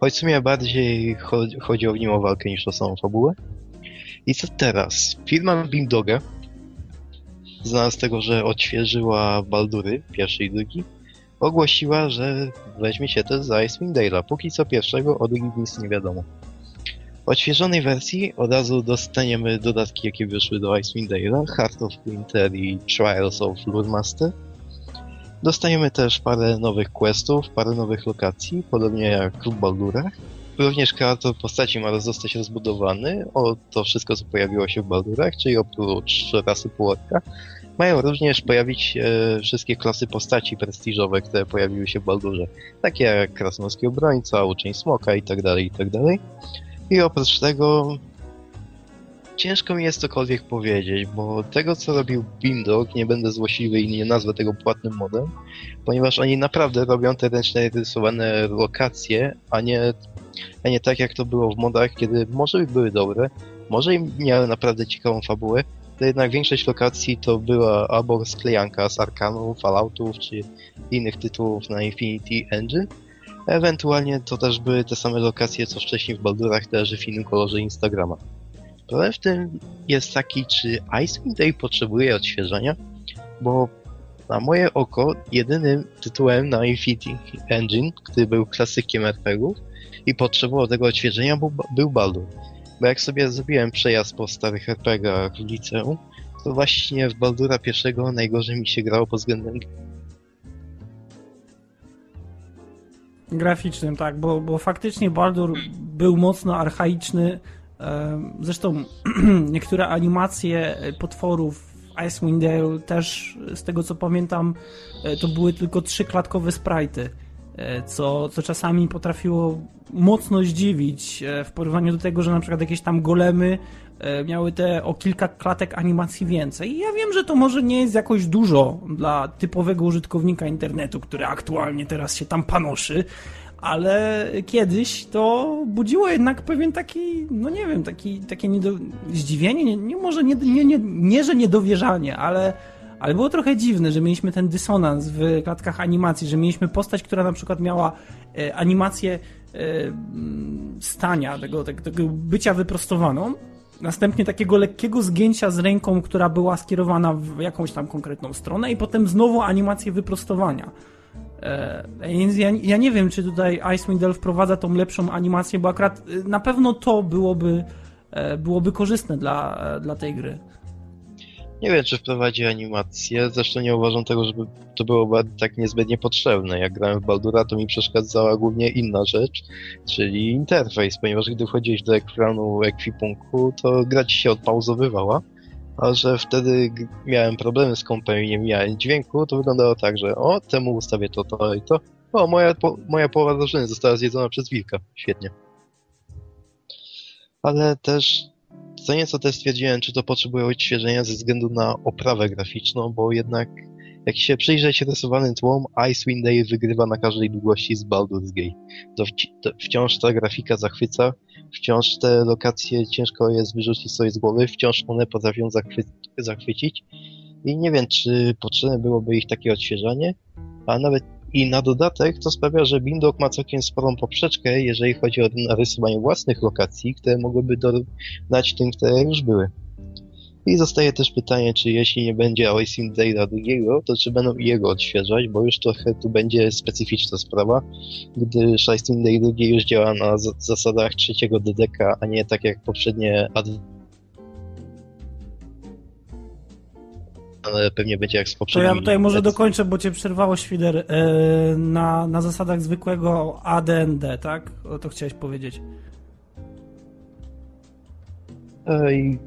Choć w sumie bardziej chodzi, chodzi w nim o walkę niż o samą fabułę. I co teraz? Firma Beamdoga znana z tego, że odświeżyła Baldury, pierwszy i drugi, ogłosiła, że weźmie się też za Icewind Dale'a. Póki co pierwszego, o drugim nic nie wiadomo. W odświeżonej wersji od razu dostaniemy dodatki, jakie wyszły do Icewind Dale'a, Heart of Winter i Trials of Luremaster. Dostajemy też parę nowych questów, parę nowych lokacji, podobnie jak w Baldurach. Również kreator postaci ma zostać rozbudowany o to wszystko, co pojawiło się w Baldurach, czyli oprócz rasy półorka, mają również pojawić się wszystkie klasy postaci prestiżowe, które pojawiły się w Baldurze, takie jak Krasnolski Obrońca, Uczeń Smoka itd., itd. I oprócz tego ciężko mi jest cokolwiek powiedzieć, bo tego co robił Beamdog, nie będę złośliwy i nie nazwę tego płatnym modem, ponieważ oni naprawdę robią te ręczne rysowane lokacje, a nie, a nie tak jak to było w modach, kiedy może były dobre, może i miały naprawdę ciekawą fabułę, jednak większość lokacji to była albo sklejanka z Arkanu, Falloutów czy innych tytułów na Infinity Engine. Ewentualnie to też były te same lokacje, co wcześniej w Baldurach, też w innym kolorze Instagrama. Problem w tym jest taki, czy Icewind Dale potrzebuje odświeżenia, bo na moje oko jedynym tytułem na Infinity Engine, który był klasykiem RPGów i potrzebował tego odświeżenia, był, był Baldur. Bo jak sobie zrobiłem przejazd po starych RPGach w liceum, to właśnie w Baldura pierwszego najgorzej mi się grało pod względem Graficznym, tak, bo, bo faktycznie Baldur był mocno archaiczny. Em, Zresztą niektóre animacje potworów w Icewind Dale też, z tego co pamiętam, e, to były tylko trzyklatkowe sprite'y, e, co, co czasami potrafiło mocno zdziwić e, w porównaniu do tego, że na przykład jakieś tam golemy e, miały te o kilka klatek animacji więcej. I ja wiem, że to może nie jest jakoś dużo dla typowego użytkownika internetu, który aktualnie teraz się tam panoszy, ale kiedyś to budziło jednak pewien taki, no nie wiem, taki, takie niedo... zdziwienie, nie, nie może nie, nie, nie, nie, że niedowierzanie, ale, ale było trochę dziwne, że mieliśmy ten dysonans w klatkach animacji, że mieliśmy postać, która na przykład miała e, animację e, stania, tego, tego, tego bycia wyprostowaną, następnie takiego lekkiego zgięcia z ręką, która była skierowana w jakąś tam konkretną stronę i potem znowu animację wyprostowania. E, ja, ja nie wiem, czy tutaj Icewind Dale wprowadza tą lepszą animację, bo akurat na pewno to byłoby, byłoby korzystne dla, dla tej gry. Nie wiem, czy wprowadzi animację, zresztą nie uważam tego, żeby to było tak niezbędnie potrzebne. Jak grałem w Baldura, to mi przeszkadzała głównie inna rzecz, czyli interfejs, ponieważ gdy wchodziłeś do ekranu ekwipunku, to gra ci się odpauzowywała, a że wtedy miałem problemy z kompem i nie miałem dźwięku, to wyglądało tak, że o, temu ustawię to, to i to. O, moja, po, moja połowa drużyny została zjedzona przez wilka. Świetnie. ale też co nieco też stwierdziłem, czy to potrzebuje odświeżenia ze względu na oprawę graficzną, bo jednak jak się przyjrzeć rysowanym tłom, Icewind Dale wygrywa na każdej długości z Baldur's Gate. To, wci- to wciąż ta grafika zachwyca, wciąż te lokacje ciężko jest wyrzucić sobie z głowy, wciąż one potrafią zachwy- zachwycić. I nie wiem, czy potrzebne byłoby ich takie odświeżanie, a nawet i na dodatek to sprawia, że Bindok ma całkiem sporą poprzeczkę, jeżeli chodzi o narysowanie własnych lokacji, które mogłyby dać tym, które już były. I zostaje też pytanie, czy jeśli nie będzie Icewind Dale'a drugiego, to czy będą jego odświeżać, bo już trochę tu będzie specyficzna sprawa, gdyż Icewind Dale drugi już działa na zasadach trzeciego DDK, a nie tak jak poprzednie ad... pewnie będzie jak z To poprzednimi. ja tutaj może dokończę, bo cię przerwało Świder. E, na, na zasadach zwykłego AD&D, tak? O to chciałeś powiedzieć. Ej,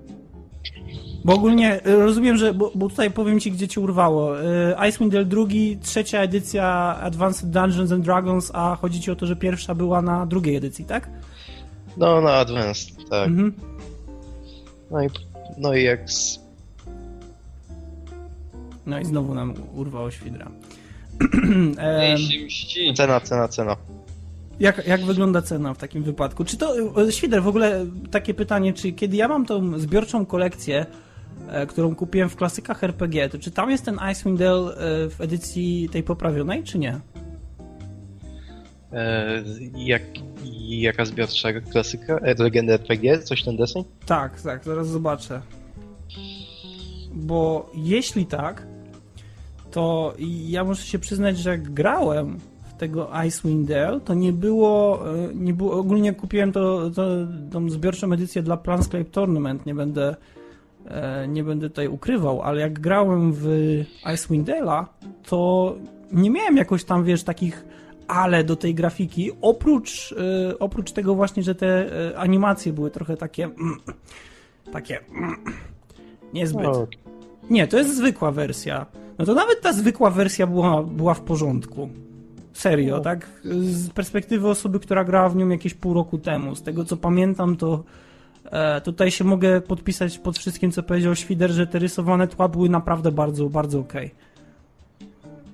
Bo ogólnie e, rozumiem, że. Bo, bo tutaj powiem ci, gdzie ci urwało. E, Icewind Dale II, trzecia edycja Advanced Dungeons and Dragons, a chodzi ci o to, że pierwsza była na drugiej edycji, tak? no na Advanced, tak. Mhm. No i, no i jak z No i znowu nam urwało Świdra. E, mści. cena, cena, cena. Jak, jak wygląda cena w takim wypadku? Czy to, e, Świder, w ogóle takie pytanie, czy kiedy ja mam tą zbiorczą kolekcję, e, którą kupiłem w klasykach RPG, to czy tam jest ten Icewind Dale e, w edycji tej poprawionej, czy nie? E, jak, jaka zbiorcza klasyka? E, Legenda RPG? Coś ten deseń? Tak, tak, zaraz zobaczę. Bo jeśli tak, to ja muszę się przyznać, że jak grałem w tego Icewind Dale, to nie było, e, nie było ogólnie kupiłem to, to, tą zbiorczą edycję dla Planscape Tournament, nie będę e, nie będę tutaj ukrywał, ale jak grałem w Icewind Dale'a, to nie miałem jakoś tam, wiesz, takich ale do tej grafiki, oprócz, e, oprócz tego właśnie, że te animacje były trochę takie mm, takie mm, niezbyt. O, Nie, to jest zwykła wersja. No to nawet ta zwykła wersja była, była w porządku. Serio, O. tak? Z perspektywy osoby, która grała w nią jakieś pół roku temu. Z tego co pamiętam, to e, tutaj się mogę podpisać pod wszystkim, co powiedział Świder, że te rysowane tła były naprawdę bardzo, bardzo okej.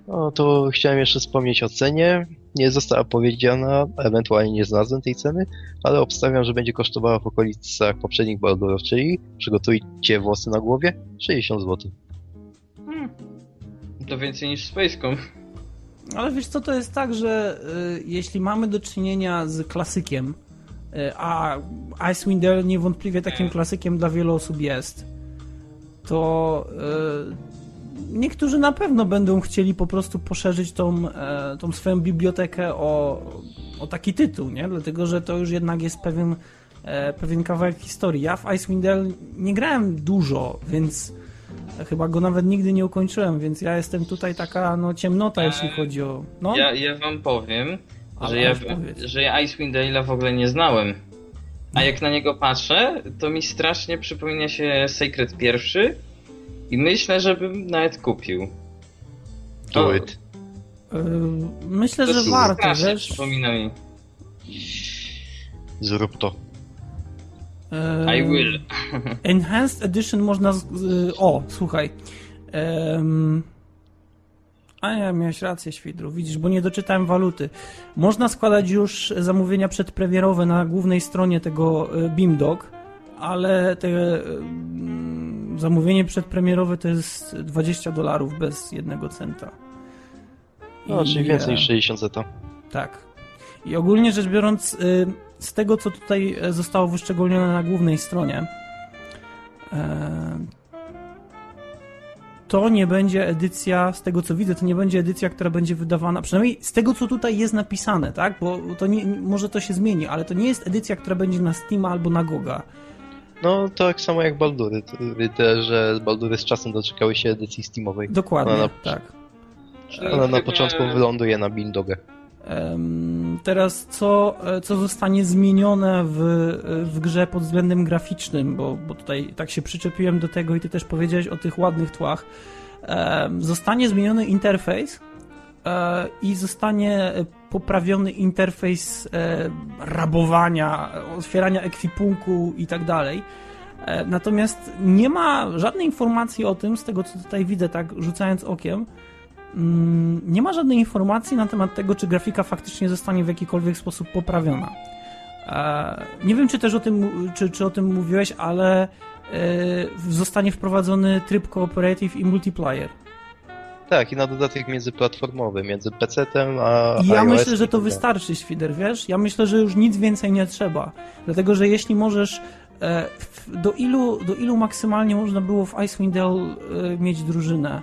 no to chciałem jeszcze wspomnieć o cenie. Nie została powiedziana, ewentualnie nie znalazłem tej ceny, ale obstawiam, że będzie kosztowała w okolicach poprzednich Baldurów, czyli przygotujcie włosy na głowie 60 zł. Hmm. To więcej niż Spacecom. Ale wiesz co, to jest tak, że y, jeśli mamy do czynienia z klasykiem, y, a Icewind Dale niewątpliwie takim klasykiem dla wielu osób jest, to y, niektórzy na pewno będą chcieli po prostu poszerzyć tą, e, tą swoją bibliotekę o, o taki tytuł, nie? Dlatego, że to już jednak jest pewien, e, pewien kawałek historii. Ja w Icewind Dale nie grałem dużo, więc chyba go nawet nigdy nie ukończyłem, więc ja jestem tutaj taka no ciemnota, jeśli chodzi o... No, Ja, ja wam powiem, Ale że ja, powiedz. że ja Icewind Dale'a w ogóle nie znałem. A jak na niego patrzę, to mi strasznie przypomina się Sacred pierwszy i myślę, żebym nawet kupił. Do O, it. Yy, myślę, To że warto, strasznie wiesz. przypomina mi. Zrób to. I will. Enhanced Edition można. Z, o, słuchaj. Em, a nie, miałeś rację, Świdru. Widzisz, bo nie doczytałem waluty. Można składać już zamówienia przedpremierowe na głównej stronie tego e, BIMDOC, ale te mm, zamówienie przedpremierowe to jest 20 dolarów bez jednego centa. No, czyli I, więcej e, niż 60 zeta. Tak. I ogólnie rzecz biorąc, y, z tego co tutaj e, zostało wyszczególnione na głównej stronie, e, to nie będzie edycja, z tego co widzę, to nie będzie edycja, która będzie wydawana, przynajmniej z tego co tutaj jest napisane, tak? Bo to nie, może to się zmieni, ale to nie jest edycja, która będzie na Steama albo na Goga. No, to tak samo jak Baldury. Te, że Baldury z czasem doczekały się edycji Steamowej. Dokładnie, na- tak. Ona na początku wyląduje na Bindogę. Teraz co, e, co zostanie zmienione w, w grze pod względem graficznym, bo, bo tutaj tak się przyczepiłem do tego i ty też powiedziałeś o tych ładnych tłach. Zostanie zmieniony interfejs e, i zostanie poprawiony interfejs e, rabowania, otwierania ekwipunku i tak dalej. Natomiast nie ma żadnej informacji o tym, z tego co tutaj widzę, tak rzucając okiem, nie ma żadnej informacji na temat tego, czy grafika faktycznie zostanie w jakikolwiek sposób poprawiona. E, nie wiem, czy też o tym, czy, czy o tym mówiłeś, ale zostanie wprowadzony tryb cooperative i multiplayer. Tak, i na dodatek międzyplatformowy, między PC-tem a. I ja iOS myślę, że to tak. wystarczy, Świder, wiesz? Ja myślę, że już nic więcej nie trzeba. Dlatego, że jeśli możesz. E, do, ilu, do ilu maksymalnie można było w Icewind Dale e, mieć drużynę?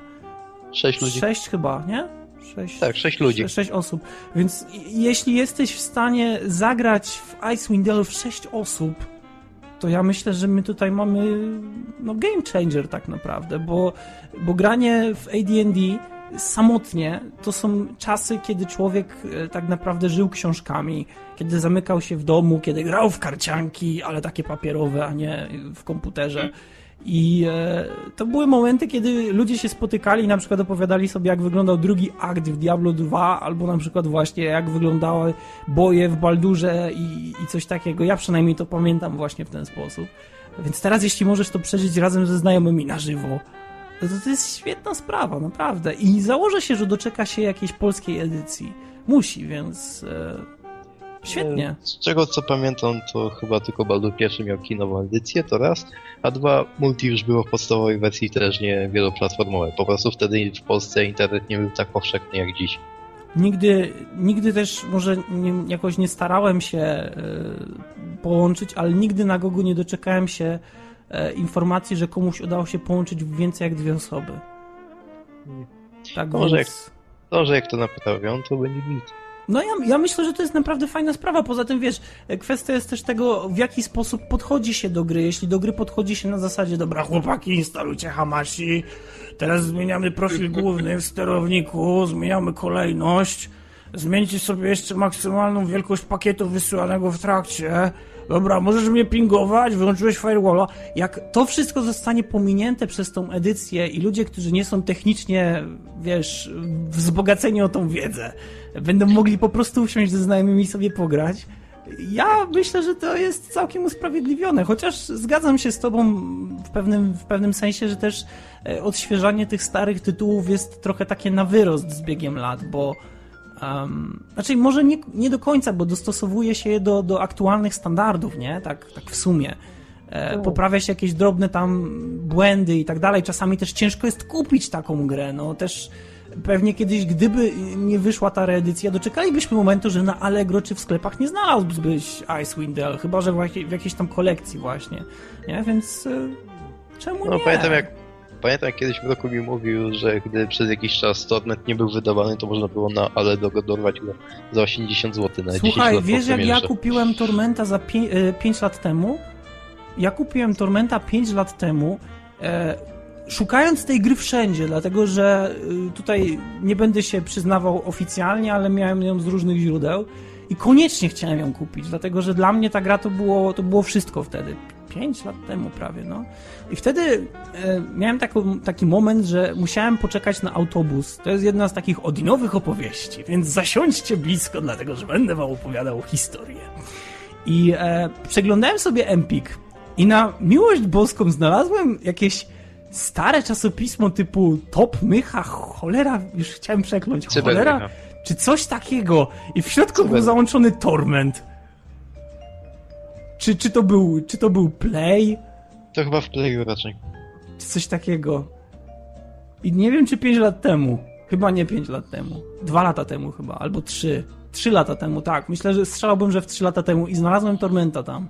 Sześć ludzi. Sześć chyba, nie? Sześć, tak, sześć ludzi. Sześć osób. Więc jeśli jesteś w stanie zagrać w Icewind Dale w sześć osób, to ja myślę, że my tutaj mamy no, game changer tak naprawdę, bo, bo granie w AD&D samotnie to są czasy, kiedy człowiek e, tak naprawdę żył książkami, kiedy zamykał się w domu, kiedy grał w karcianki, ale takie papierowe, a nie w komputerze. I e, to były momenty, kiedy ludzie się spotykali i na przykład opowiadali sobie, jak wyglądał drugi akt w Diablo 2, albo na przykład właśnie jak wyglądały boje w Baldurze i, i coś takiego. Ja przynajmniej to pamiętam właśnie w ten sposób. Więc teraz, jeśli możesz to przeżyć razem ze znajomymi na żywo, to to jest świetna sprawa, naprawdę. I założę się, że doczeka się jakiejś polskiej edycji. Musi, więc... E, Świetnie. Z czego co pamiętam, to chyba tylko Baldur pierwszy miał kinową edycję, to raz, a dwa, multi już było w podstawowej wersji też nie wieloplatformowe. Po prostu wtedy w Polsce internet nie był tak powszechny jak dziś. Nigdy, nigdy też może nie, jakoś nie starałem się y, połączyć, ale nigdy na Gogu nie doczekałem się y, informacji, że komuś udało się połączyć więcej jak dwie osoby. Tak może, więc... jak, może jak to naprawią, to będzie git. No ja, ja myślę, że to jest naprawdę fajna sprawa. Poza tym, wiesz, kwestia jest też tego, w jaki sposób podchodzi się do gry. Jeśli do gry podchodzi się na zasadzie, dobra, chłopaki, instalujcie Hamashi, teraz zmieniamy profil główny w sterowniku, zmieniamy kolejność, zmieńcie sobie jeszcze maksymalną wielkość pakietu wysyłanego w trakcie, dobra, możesz mnie pingować, wyłączyłeś firewalla. Jak to wszystko zostanie pominięte przez tą edycję i ludzie, którzy nie są technicznie, wiesz, wzbogaceni o tą wiedzę, będą mogli po prostu usiąść ze znajomymi sobie pograć, ja myślę, że to jest całkiem usprawiedliwione, chociaż zgadzam się z tobą w pewnym, w pewnym sensie, że też e, odświeżanie tych starych tytułów jest trochę takie na wyrost z biegiem lat, bo Um, znaczy, może nie, nie do końca, bo dostosowuje się je do, do aktualnych standardów, nie? Tak, tak w sumie. E, poprawia się jakieś drobne tam błędy i tak dalej. Czasami też ciężko jest kupić taką grę. No też pewnie kiedyś, gdyby nie wyszła ta reedycja, doczekalibyśmy momentu, że na Allegro czy w sklepach nie znalazłbyś Icewind Dale, chyba że w, jakiej, w jakiejś tam kolekcji właśnie. Nie? Więc e, czemu no, nie? No pamiętam jak Pamiętam, jak kiedyś Mroko mi mówił, że gdy przez jakiś czas Torment nie był wydawany, to można było na ale go dorwać go za 80 zł na Słuchaj, 10 lat wiesz jak ja kupiłem Tormenta za 5, 5 e, lat temu? Ja kupiłem Tormenta 5 lat temu, e, szukając tej gry wszędzie, dlatego że e, tutaj nie będę się przyznawał oficjalnie, ale miałem ją z różnych źródeł i koniecznie chciałem ją kupić, dlatego że dla mnie ta gra to było, to było wszystko wtedy. 5 lat temu prawie, no. I wtedy e, miałem taką, taki moment, że musiałem poczekać na autobus. To jest jedna z takich odinowych opowieści, więc zasiądźcie blisko, dlatego że będę wam opowiadał historię. I e, przeglądałem sobie Empik i na miłość boską znalazłem jakieś stare czasopismo typu Top Mycha, cholera, już chciałem przekląć, cholera, czy coś takiego. I w środku był załączony Torment. Czy, czy, to był, czy to był Play? To chyba w Playu raczej. Czy coś takiego. I nie wiem, czy 5 lat temu. Chyba nie 5 lat temu. 2 lata temu chyba, albo 3. 3 lata temu, tak. Myślę, że strzelałbym, że w 3 lata temu i znalazłem Tormenta tam.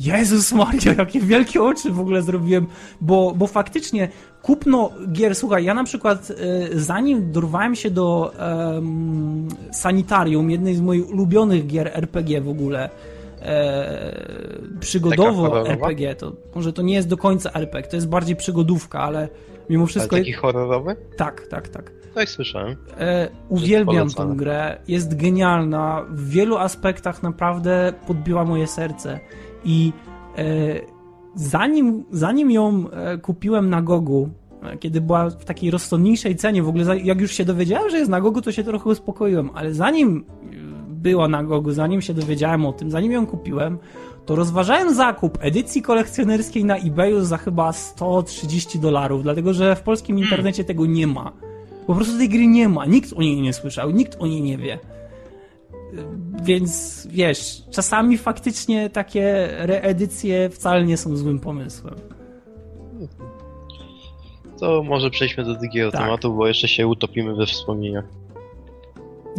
Jezus Maria, jakie wielkie oczy w ogóle zrobiłem, bo, bo faktycznie kupno gier, słuchaj, ja na przykład y, zanim dorwałem się do y, Sanitarium, jednej z moich ulubionych gier RPG w ogóle, e, przygodowo RPG, to może to nie jest do końca RPG, to jest bardziej przygodówka, ale mimo wszystko... Ale taki horrorowy? Tak, tak, tak. Tak słyszałem. E, uwielbiam tę grę, jest genialna, w wielu aspektach naprawdę podbiła moje serce i e, zanim, zanim ją e, kupiłem na Gogu, e, kiedy była w takiej rozsądniejszej cenie, w ogóle jak już się dowiedziałem, że jest na Gogu, to się trochę uspokoiłem, ale zanim była na Gogu, zanim się dowiedziałem o tym, zanim ją kupiłem, to rozważałem zakup edycji kolekcjonerskiej na eBayu za chyba 130 dolarów, dlatego że w polskim internecie tego nie ma. Po prostu tej gry nie ma, nikt o niej nie słyszał, nikt o niej nie wie. Więc wiesz, czasami faktycznie takie reedycje wcale nie są złym pomysłem. To może przejdźmy do drugiego Tak. tematu, bo jeszcze się utopimy we wspomnieniach.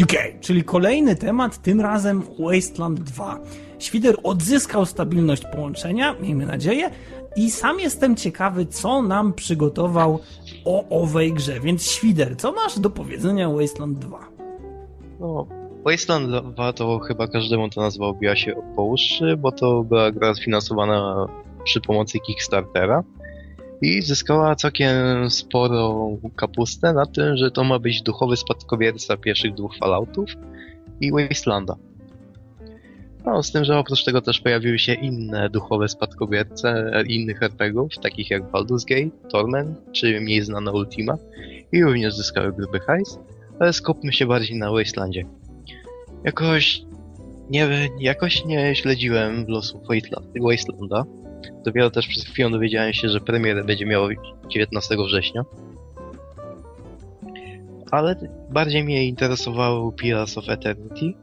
Okej, czyli kolejny temat, tym razem Wasteland 2. Świder odzyskał stabilność połączenia, miejmy nadzieję, i sam jestem ciekawy, co nam przygotował o owej grze. Więc Świder, co masz do powiedzenia Wasteland 2? No, Wasteland 2 to chyba każdemu ta nazwa obiła się po uszy, bo to była gra sfinansowana przy pomocy Kickstartera i zyskała całkiem sporą kapustę na tym, że to ma być duchowy spadkobierca pierwszych dwóch Falloutów i Wastelanda. No, z tym, że oprócz tego też pojawiły się inne duchowe spadkobierce innych RPGów, takich jak Baldur's Gate, Torment czy mniej znana Ultima i również zyskały gruby hajs, ale skupmy się bardziej na Wastelandzie. Jakoś nie, jakoś nie śledziłem Wasteland- Wastelanda. Dopiero też przed chwilą dowiedziałem się, że premierę będzie miało 19 września. Ale bardziej mnie interesowało Pillars of Eternity.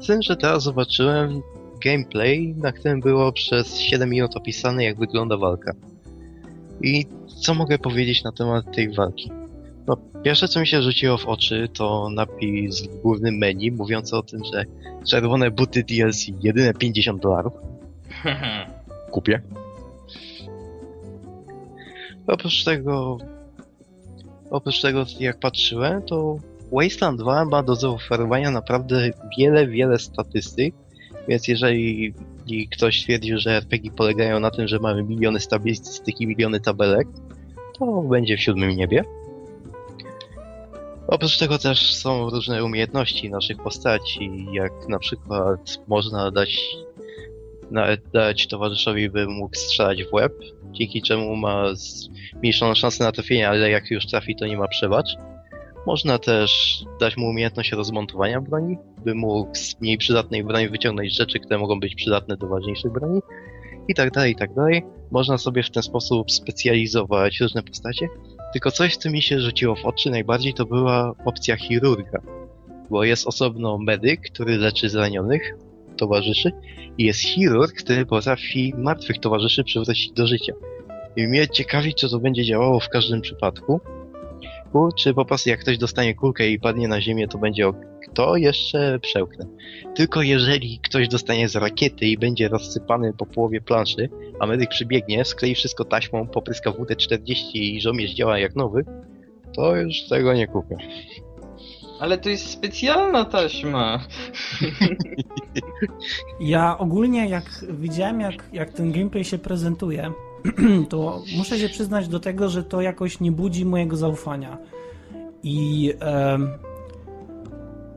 Z tym, że teraz zobaczyłem gameplay, na którym było przez 7 minut opisane, jak wygląda walka. I co mogę powiedzieć na temat tej walki? Pierwsze co mi się rzuciło w oczy to napis w głównym menu mówiący o tym, że czerwone buty DLC jedyne 50 dolarów. Kupię. Oprócz tego, oprócz tego jak patrzyłem, to Wasteland 2 ma do zaoferowania naprawdę wiele, wiele statystyk, więc jeżeli ktoś twierdził, że RPG polegają na tym, że mamy miliony statystyk i miliony tabelek, to będzie w siódmym niebie. Oprócz tego też są różne umiejętności naszych postaci, jak na przykład można dać, dać towarzyszowi, by mógł strzelać w łeb, dzięki czemu ma zmniejszoną szansę na trafienie, ale jak już trafi, to nie ma przebacz. Można też dać mu umiejętność rozmontowania broni, by mógł z mniej przydatnej broni wyciągnąć rzeczy, które mogą być przydatne do ważniejszych broni. I tak dalej, i tak dalej. Można sobie w ten sposób specjalizować różne postacie. Tylko coś, co mi się rzuciło w oczy najbardziej, to była opcja chirurga. Bo jest osobno medyk, który leczy zranionych towarzyszy i jest chirurg, który potrafi martwych towarzyszy przywrócić do życia. I mnie ciekawi, czy to będzie działało w każdym przypadku. Czy po prostu jak ktoś dostanie kulkę i padnie na ziemię, to będzie ok, to jeszcze przełknę. Tylko jeżeli ktoś dostanie z rakiety i będzie rozsypany po połowie planszy, a medyk przybiegnie, sklei wszystko taśmą, popryska WD-40 i żołnierz działa jak nowy, to już tego nie kupię. Ale to jest specjalna taśma. Ja ogólnie jak widziałem jak, jak ten gameplay się prezentuje, to muszę się przyznać do tego, że to jakoś nie budzi mojego zaufania. I em,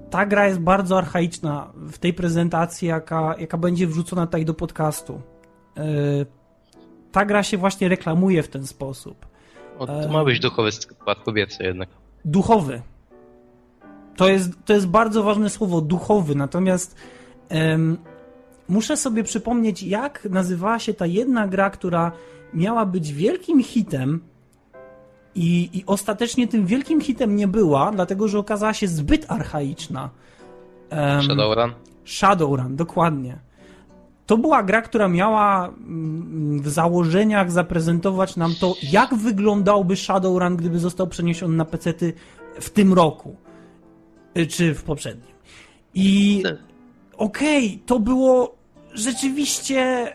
ta gra jest bardzo archaiczna w tej prezentacji, jaka, jaka będzie wrzucona tutaj do podcastu. E, ta gra się właśnie reklamuje w ten sposób. O, to ma być duchowy spadkobierca jednak. duchowy. To jest, to jest bardzo ważne słowo, duchowy. Natomiast em, muszę sobie przypomnieć, jak nazywała się ta jedna gra, która miała być wielkim hitem i, i ostatecznie tym wielkim hitem nie była, dlatego że okazała się zbyt archaiczna. Em, Shadowrun? Shadowrun, dokładnie. To była gra, która miała mm, w założeniach zaprezentować nam to, jak wyglądałby Shadowrun, gdyby został przeniesiony na pecety w tym roku. Y, Czy w poprzednim. I Tak. okej, to było rzeczywiście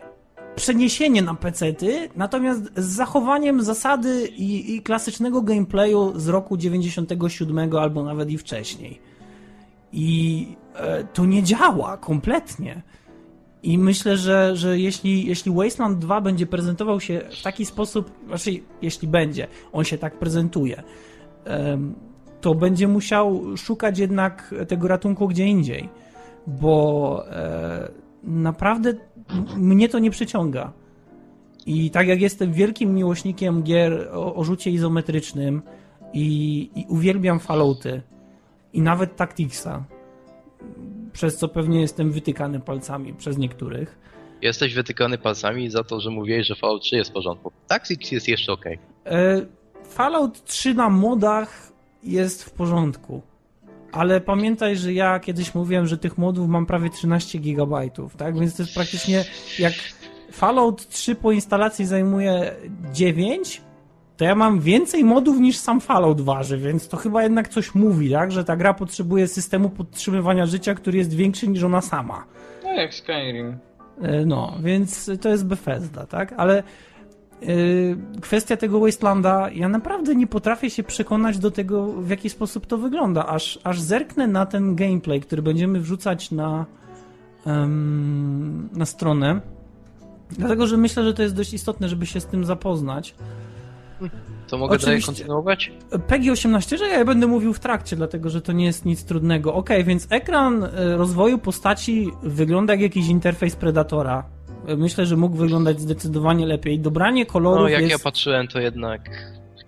przeniesienie na pecety, natomiast z zachowaniem zasady i, i klasycznego gameplayu z roku 97 albo nawet i wcześniej. I e, to nie działa kompletnie. I myślę, że, że jeśli, jeśli Wasteland 2 będzie prezentował się w taki sposób, znaczy jeśli będzie, on się tak prezentuje, to będzie musiał szukać jednak tego ratunku gdzie indziej, bo e, naprawdę mnie to nie przyciąga. I tak jak jestem wielkim miłośnikiem gier o, o rzucie izometrycznym i, i uwielbiam Fallouty i nawet Tacticsa, przez co pewnie jestem wytykany palcami przez niektórych. Jesteś wytykany palcami za to, że mówiłeś, że Fallout 3 jest w porządku. Taxi jest jeszcze ok. E, Fallout 3 na modach jest w porządku. Ale pamiętaj, że ja kiedyś mówiłem, że tych modów mam prawie 13 GB, tak? Więc to jest praktycznie jak Fallout 3 po instalacji zajmuje 9, to ja mam więcej modów niż sam Fallout waży, więc to chyba jednak coś mówi, tak? Że ta gra potrzebuje systemu podtrzymywania życia, który jest większy niż ona sama. No jak Skyrim. E, no, więc to jest Bethesda, tak? Ale kwestia tego Wastelanda, ja naprawdę nie potrafię się przekonać do tego, w jaki sposób to wygląda. Aż, aż zerknę na ten gameplay, który będziemy wrzucać na, um, na stronę. Dlatego, że myślę, że to jest dość istotne, żeby się z tym zapoznać. To mogę dalej kontynuować? PEGI 18, że ja będę mówił w trakcie, dlatego że to nie jest nic trudnego. Ok, więc ekran e, rozwoju postaci wygląda jak jakiś interfejs Predatora. Myślę, że mógł wyglądać zdecydowanie lepiej. Dobranie kolorów No, jak jest... ja patrzyłem, to jednak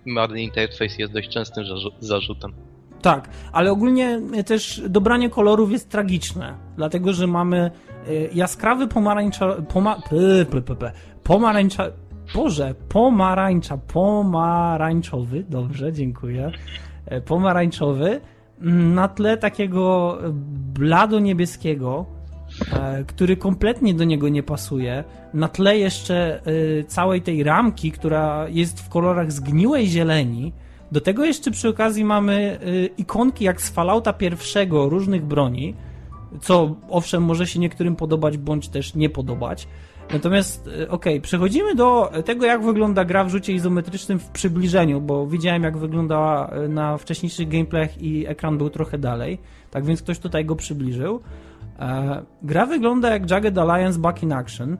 marny interfejs jest dość częstym zarzutem. Tak, ale ogólnie też dobranie kolorów jest tragiczne, dlatego że mamy e, jaskrawy pomarańcza... Poma... P, p, p, p, pomarańcza... Boże, pomarańcza, pomarańczowy, dobrze, dziękuję. E, pomarańczowy mm, na tle takiego blado-niebieskiego, e, który kompletnie do niego nie pasuje. Na tle jeszcze e, całej tej ramki, która jest w kolorach zgniłej zieleni. Do tego jeszcze przy okazji mamy ikonki jak z Fallouta pierwszego różnych broni, co owszem może się niektórym podobać bądź też nie podobać. Natomiast, e, okej, okay, przechodzimy do tego, jak wygląda gra w rzucie izometrycznym w przybliżeniu, bo widziałem, jak wyglądała e, na wcześniejszych gameplayach i ekran był trochę dalej, tak więc ktoś tutaj go przybliżył. E, gra wygląda jak Jagged Alliance Back in Action,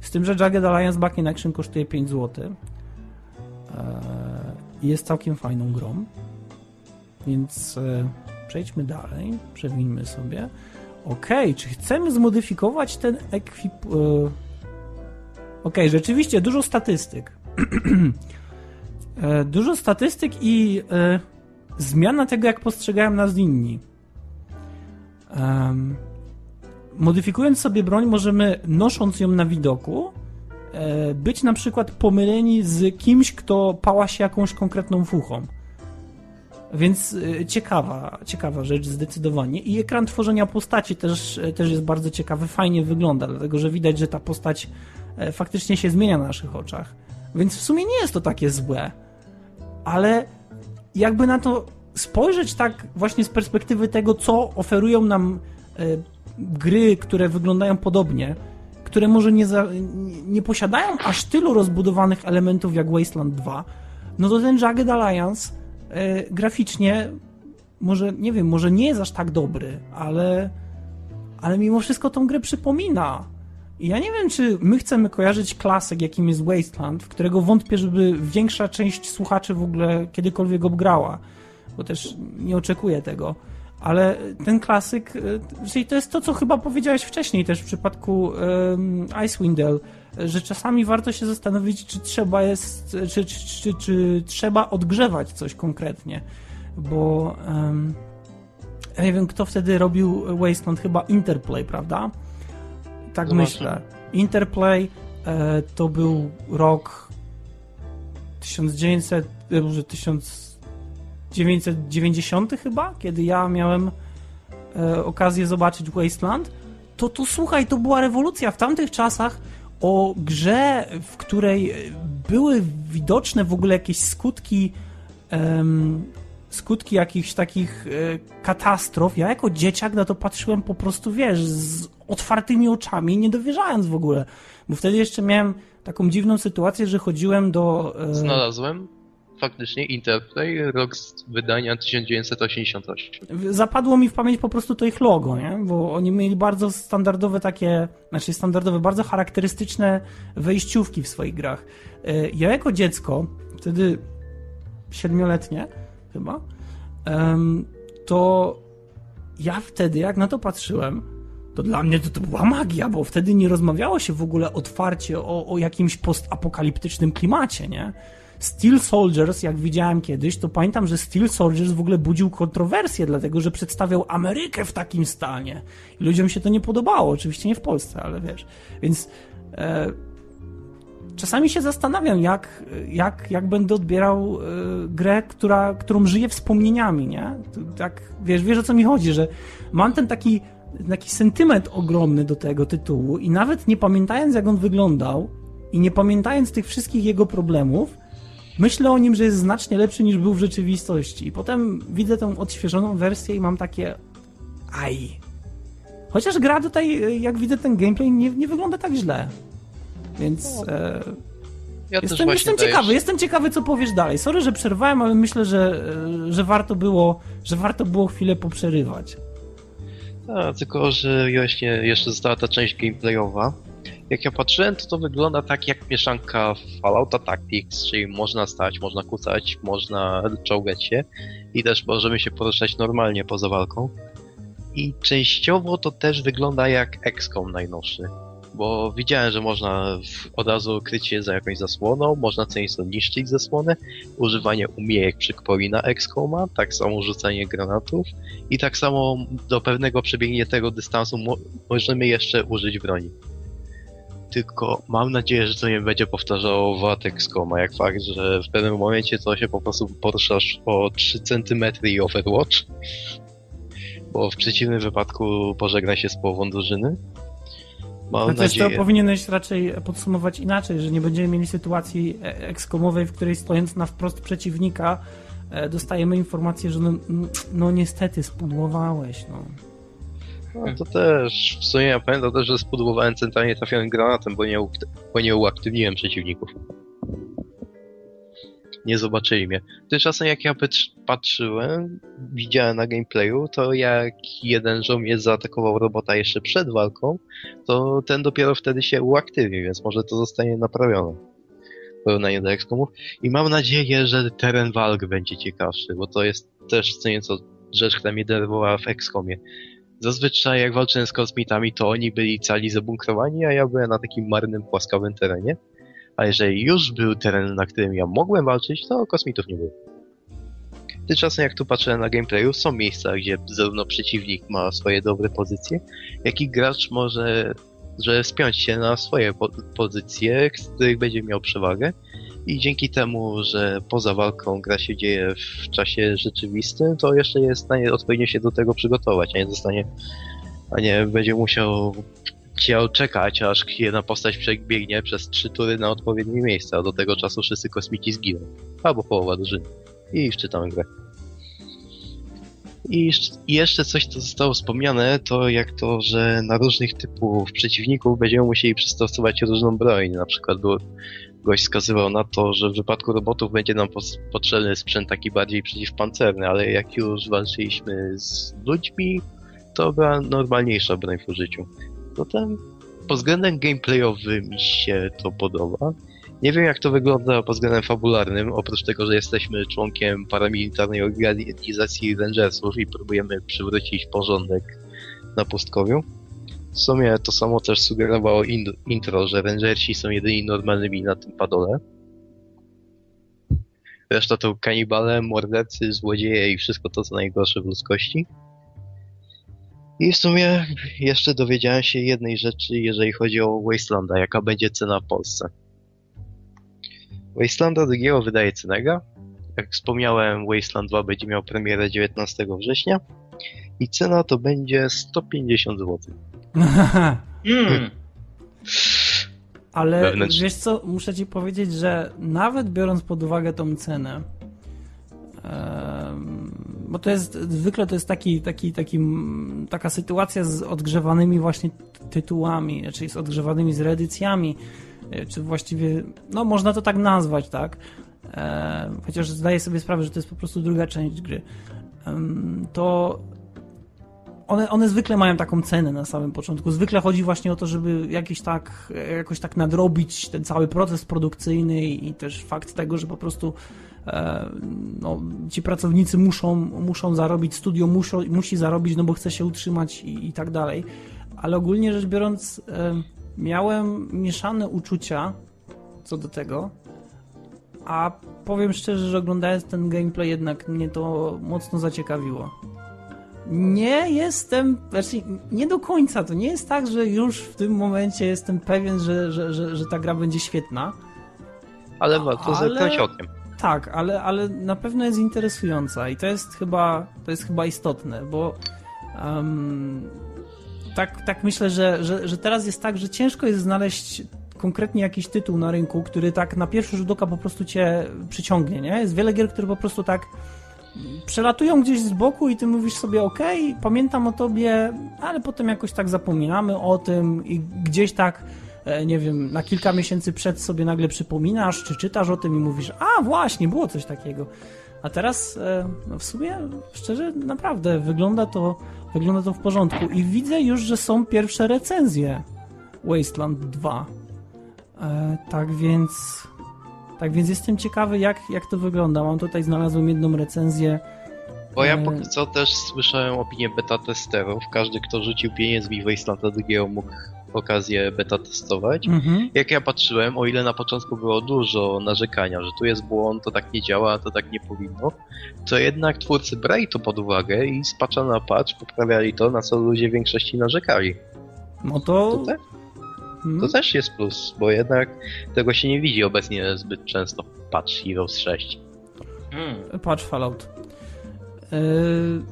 z tym, że Jagged Alliance Back in Action kosztuje 5 zł. I jest całkiem fajną grą. Więc przejdźmy dalej, przewinmy sobie. Ok, czy chcemy zmodyfikować ten ekwip okay, rzeczywiście dużo statystyk. E, dużo statystyk i e, zmiana tego, jak postrzegałem nas inni. Um, modyfikując sobie broń, możemy nosząc ją na widoku, e, być na przykład pomyleni z kimś, kto pała się jakąś konkretną fuchą. Więc e, ciekawa, ciekawa rzecz zdecydowanie. I ekran tworzenia postaci też, e, też jest bardzo ciekawy, fajnie wygląda, dlatego że widać, że ta postać faktycznie się zmienia na naszych oczach. Więc w sumie nie jest to takie złe. Ale jakby na to spojrzeć tak właśnie z perspektywy tego, co oferują nam gry, które wyglądają podobnie, które może nie, za, nie posiadają aż tylu rozbudowanych elementów jak Wasteland 2, no to ten Jagged Alliance e, graficznie może, nie wiem, może nie jest aż tak dobry, ale, ale mimo wszystko tą grę przypomina. Ja nie wiem, czy my chcemy kojarzyć klasyk, jakim jest Wasteland, w którego wątpię, żeby większa część słuchaczy w ogóle kiedykolwiek obgrała, bo też nie oczekuję tego ale ten klasyk, e, czyli to jest to, co chyba powiedziałeś wcześniej też w przypadku um, Icewind Dale, że czasami warto się zastanowić, czy trzeba jest, czy, czy, czy, czy trzeba odgrzewać coś konkretnie, bo um, ja nie wiem, kto wtedy robił Wasteland, chyba Interplay, prawda? Tak Zobaczmy. myślę. Interplay e, to był rok 1900, e, może 1000 990 chyba, kiedy ja miałem e, okazję zobaczyć Wasteland, to to słuchaj, to była rewolucja. W tamtych czasach o grze, w której e, były widoczne w ogóle jakieś skutki em, skutki jakichś takich e, katastrof. Ja jako dzieciak na to patrzyłem po prostu, wiesz, z otwartymi oczami, nie dowierzając w ogóle. Bo wtedy jeszcze miałem taką dziwną sytuację, że chodziłem do... E... Znalazłem? Faktycznie Interplay, rok wydania 1988. Zapadło mi w pamięć po prostu to ich logo, nie? Bo oni mieli bardzo standardowe takie, znaczy standardowe, bardzo charakterystyczne wejściówki w swoich grach. E, ja jako dziecko, wtedy siedmioletnie, chyba, to ja wtedy, jak na to patrzyłem, to dla mnie to, to była magia, bo wtedy nie rozmawiało się w ogóle otwarcie o, o jakimś postapokaliptycznym klimacie, nie? Steel Soldiers, jak widziałem kiedyś, to pamiętam, że Steel Soldiers w ogóle budził kontrowersję, dlatego że przedstawiał Amerykę w takim stanie. I ludziom się to nie podobało, oczywiście nie w Polsce, ale wiesz. Więc e, czasami się zastanawiam, jak, jak, jak będę odbierał e, grę, która, którą żyję wspomnieniami, nie? Tak, wiesz, wiesz o co mi chodzi, że mam ten taki taki sentyment ogromny do tego tytułu i nawet nie pamiętając jak on wyglądał i nie pamiętając tych wszystkich jego problemów, myślę o nim, że jest znacznie lepszy niż był w rzeczywistości. I potem widzę tę odświeżoną wersję i mam takie aj. Chociaż gra tutaj, jak widzę ten gameplay, nie, nie wygląda tak źle. Więc e, Ja jestem, jestem ciekawy, jestem ciekawy, co powiesz dalej. Sorry, że przerwałem, ale myślę, że, e, że warto było, że warto było chwilę poprzerywać. A, tylko, że właśnie jeszcze została ta część gameplayowa. Jak ja patrzyłem, to to wygląda tak jak mieszanka Fallouta Tactics, czyli można stać, można kucać, można czołgać się i też możemy się poruszać normalnie poza walką. I częściowo to też wygląda jak XCOM najnowszy. Bo widziałem, że można od razu kryć się za jakąś zasłoną, można co nieco niszczyć zasłonę, używanie umiejek przypomina XCOMa, tak samo rzucanie granatów i tak samo do pewnego przebiegniętego dystansu mo możemy jeszcze użyć broni. Tylko mam nadzieję, że to nie będzie powtarzało wad XCOMa, jak fakt, że w pewnym momencie to się po prostu poruszasz o 3 cm i Overwatch, bo w przeciwnym wypadku pożegna się z połową drużyny. Mam no nadzieję. to powinieneś raczej podsumować inaczej, że nie będziemy mieli sytuacji ekskomowej, w której stojąc na wprost przeciwnika dostajemy informację, że no, no niestety spudłowałeś, no. No to też, w sumie ja pamiętam też, że spudłowałem centralnie trafionym granatem, bo nie, bo nie uaktywniłem przeciwników. Nie zobaczyli mnie. Tymczasem jak ja patrzyłem, widziałem na gameplayu, to jak jeden żołnierz zaatakował robota jeszcze przed walką, to ten dopiero wtedy się uaktywni, więc może to zostanie naprawione. Porównanie do XCOMów. I mam nadzieję, że teren walk będzie ciekawszy, bo to jest też co nieco rzecz, która mnie denerwowała w XCOMie. Zazwyczaj jak walczyłem z kosmitami, to oni byli cali zabunkrowani, a ja byłem na takim marnym, płaskawym terenie. A jeżeli już był teren, na którym ja mogłem walczyć, to kosmitów nie było. Tymczasem jak tu patrzę na gameplayu, są miejsca, gdzie zarówno przeciwnik ma swoje dobre pozycje, jak i gracz może że spiąć się na swoje po pozycje, z których będzie miał przewagę i dzięki temu, że poza walką gra się dzieje w czasie rzeczywistym, to jeszcze jest w stanie odpowiednio się do tego przygotować, a nie zostanie, a nie będzie musiał chciał czekać, aż jedna postać przebiegnie przez trzy tury na odpowiednie miejsce, a do tego czasu wszyscy kosmici zginą. Albo połowa drużyny. I wczytamy grę. I jeszcze coś, co zostało wspomniane, to jak to, że na różnych typów przeciwników będziemy musieli przystosować różną broń. Na przykład gość wskazywał na to, że w wypadku robotów będzie nam potrzebny sprzęt taki bardziej przeciwpancerny, ale jak już walczyliśmy z ludźmi, to była normalniejsza broń w użyciu. Zatem pod względem gameplayowym mi się to podoba. Nie wiem jak to wygląda pod względem fabularnym, oprócz tego, że jesteśmy członkiem paramilitarnej organizacji Rangersów i próbujemy przywrócić porządek na pustkowiu. W sumie to samo też sugerowało in intro, że Rangersi są jedyni normalnymi na tym padole. Reszta to kanibale, mordercy, złodzieje i wszystko to, co najgorsze w ludzkości. I w sumie jeszcze dowiedziałem się jednej rzeczy, jeżeli chodzi o Wastelanda, jaka będzie cena w Polsce. Wastelanda drugiego wydaje Cenega. Jak wspomniałem, Wasteland 2 będzie miał premierę 19 września i cena to będzie 150 zł. Mm. Ale Wewnętrznie. wiesz co, muszę ci powiedzieć, że nawet biorąc pod uwagę tą cenę, bo to jest zwykle to jest taki, taki, taki, taka sytuacja z odgrzewanymi właśnie tytułami, czyli z odgrzewanymi z reedycjami, e, czy właściwie, no można to tak nazwać, tak? Chociaż zdaję sobie sprawę, że to jest po prostu druga część gry. To one, one zwykle mają taką cenę na samym początku. Zwykle chodzi właśnie o to, żeby jakiś tak, jakoś tak nadrobić ten cały proces produkcyjny i też fakt tego, że po prostu e, no, ci pracownicy muszą, muszą zarobić, studio muszą, musi zarobić, no bo chce się utrzymać i, i tak dalej. Ale ogólnie rzecz biorąc, e, miałem mieszane uczucia co do tego, a powiem szczerze, że oglądając ten gameplay jednak mnie to mocno zaciekawiło. Nie jestem, znaczy nie do końca, to nie jest tak, że już w tym momencie jestem pewien, że, że, że, że ta gra będzie świetna. Ale warto zerknąć okiem. Tak, ale, ale na pewno jest interesująca i to jest chyba, to jest chyba istotne, bo em, tak, tak myślę, że, że, że teraz jest tak, że ciężko jest znaleźć konkretnie jakiś tytuł na rynku, który tak na pierwszy rzut oka po prostu cię przyciągnie, nie? Jest wiele gier, które po prostu tak przelatują gdzieś z boku i ty mówisz sobie, okej, pamiętam o tobie, ale potem jakoś tak zapominamy o tym i gdzieś tak, e, nie wiem, na kilka miesięcy przed sobie nagle przypominasz, czy czytasz o tym i mówisz, a właśnie, było coś takiego. A teraz e, no w sumie, szczerze, naprawdę wygląda to, wygląda to w porządku i widzę już, że są pierwsze recenzje Wasteland 2. E, tak więc tak więc jestem ciekawy, jak, jak to wygląda. Mam tutaj, znalazłem jedną recenzję. Bo ja E, póki co też słyszałem opinię beta testerów. Każdy, kto rzucił pieniędzmi w Wastelanda drugiego mógł okazję beta testować. Mhm. Jak ja patrzyłem, o ile na początku było dużo narzekania, że tu jest błąd, to tak nie działa, to tak nie powinno, to jednak twórcy brali to pod uwagę i z patcha na patch poprawiali to, na co ludzie w większości narzekali. No to. To, te, mm, to też jest plus, bo jednak tego się nie widzi obecnie zbyt często w patch Heroes 6. Hmm. Patrz Fallout. Yy...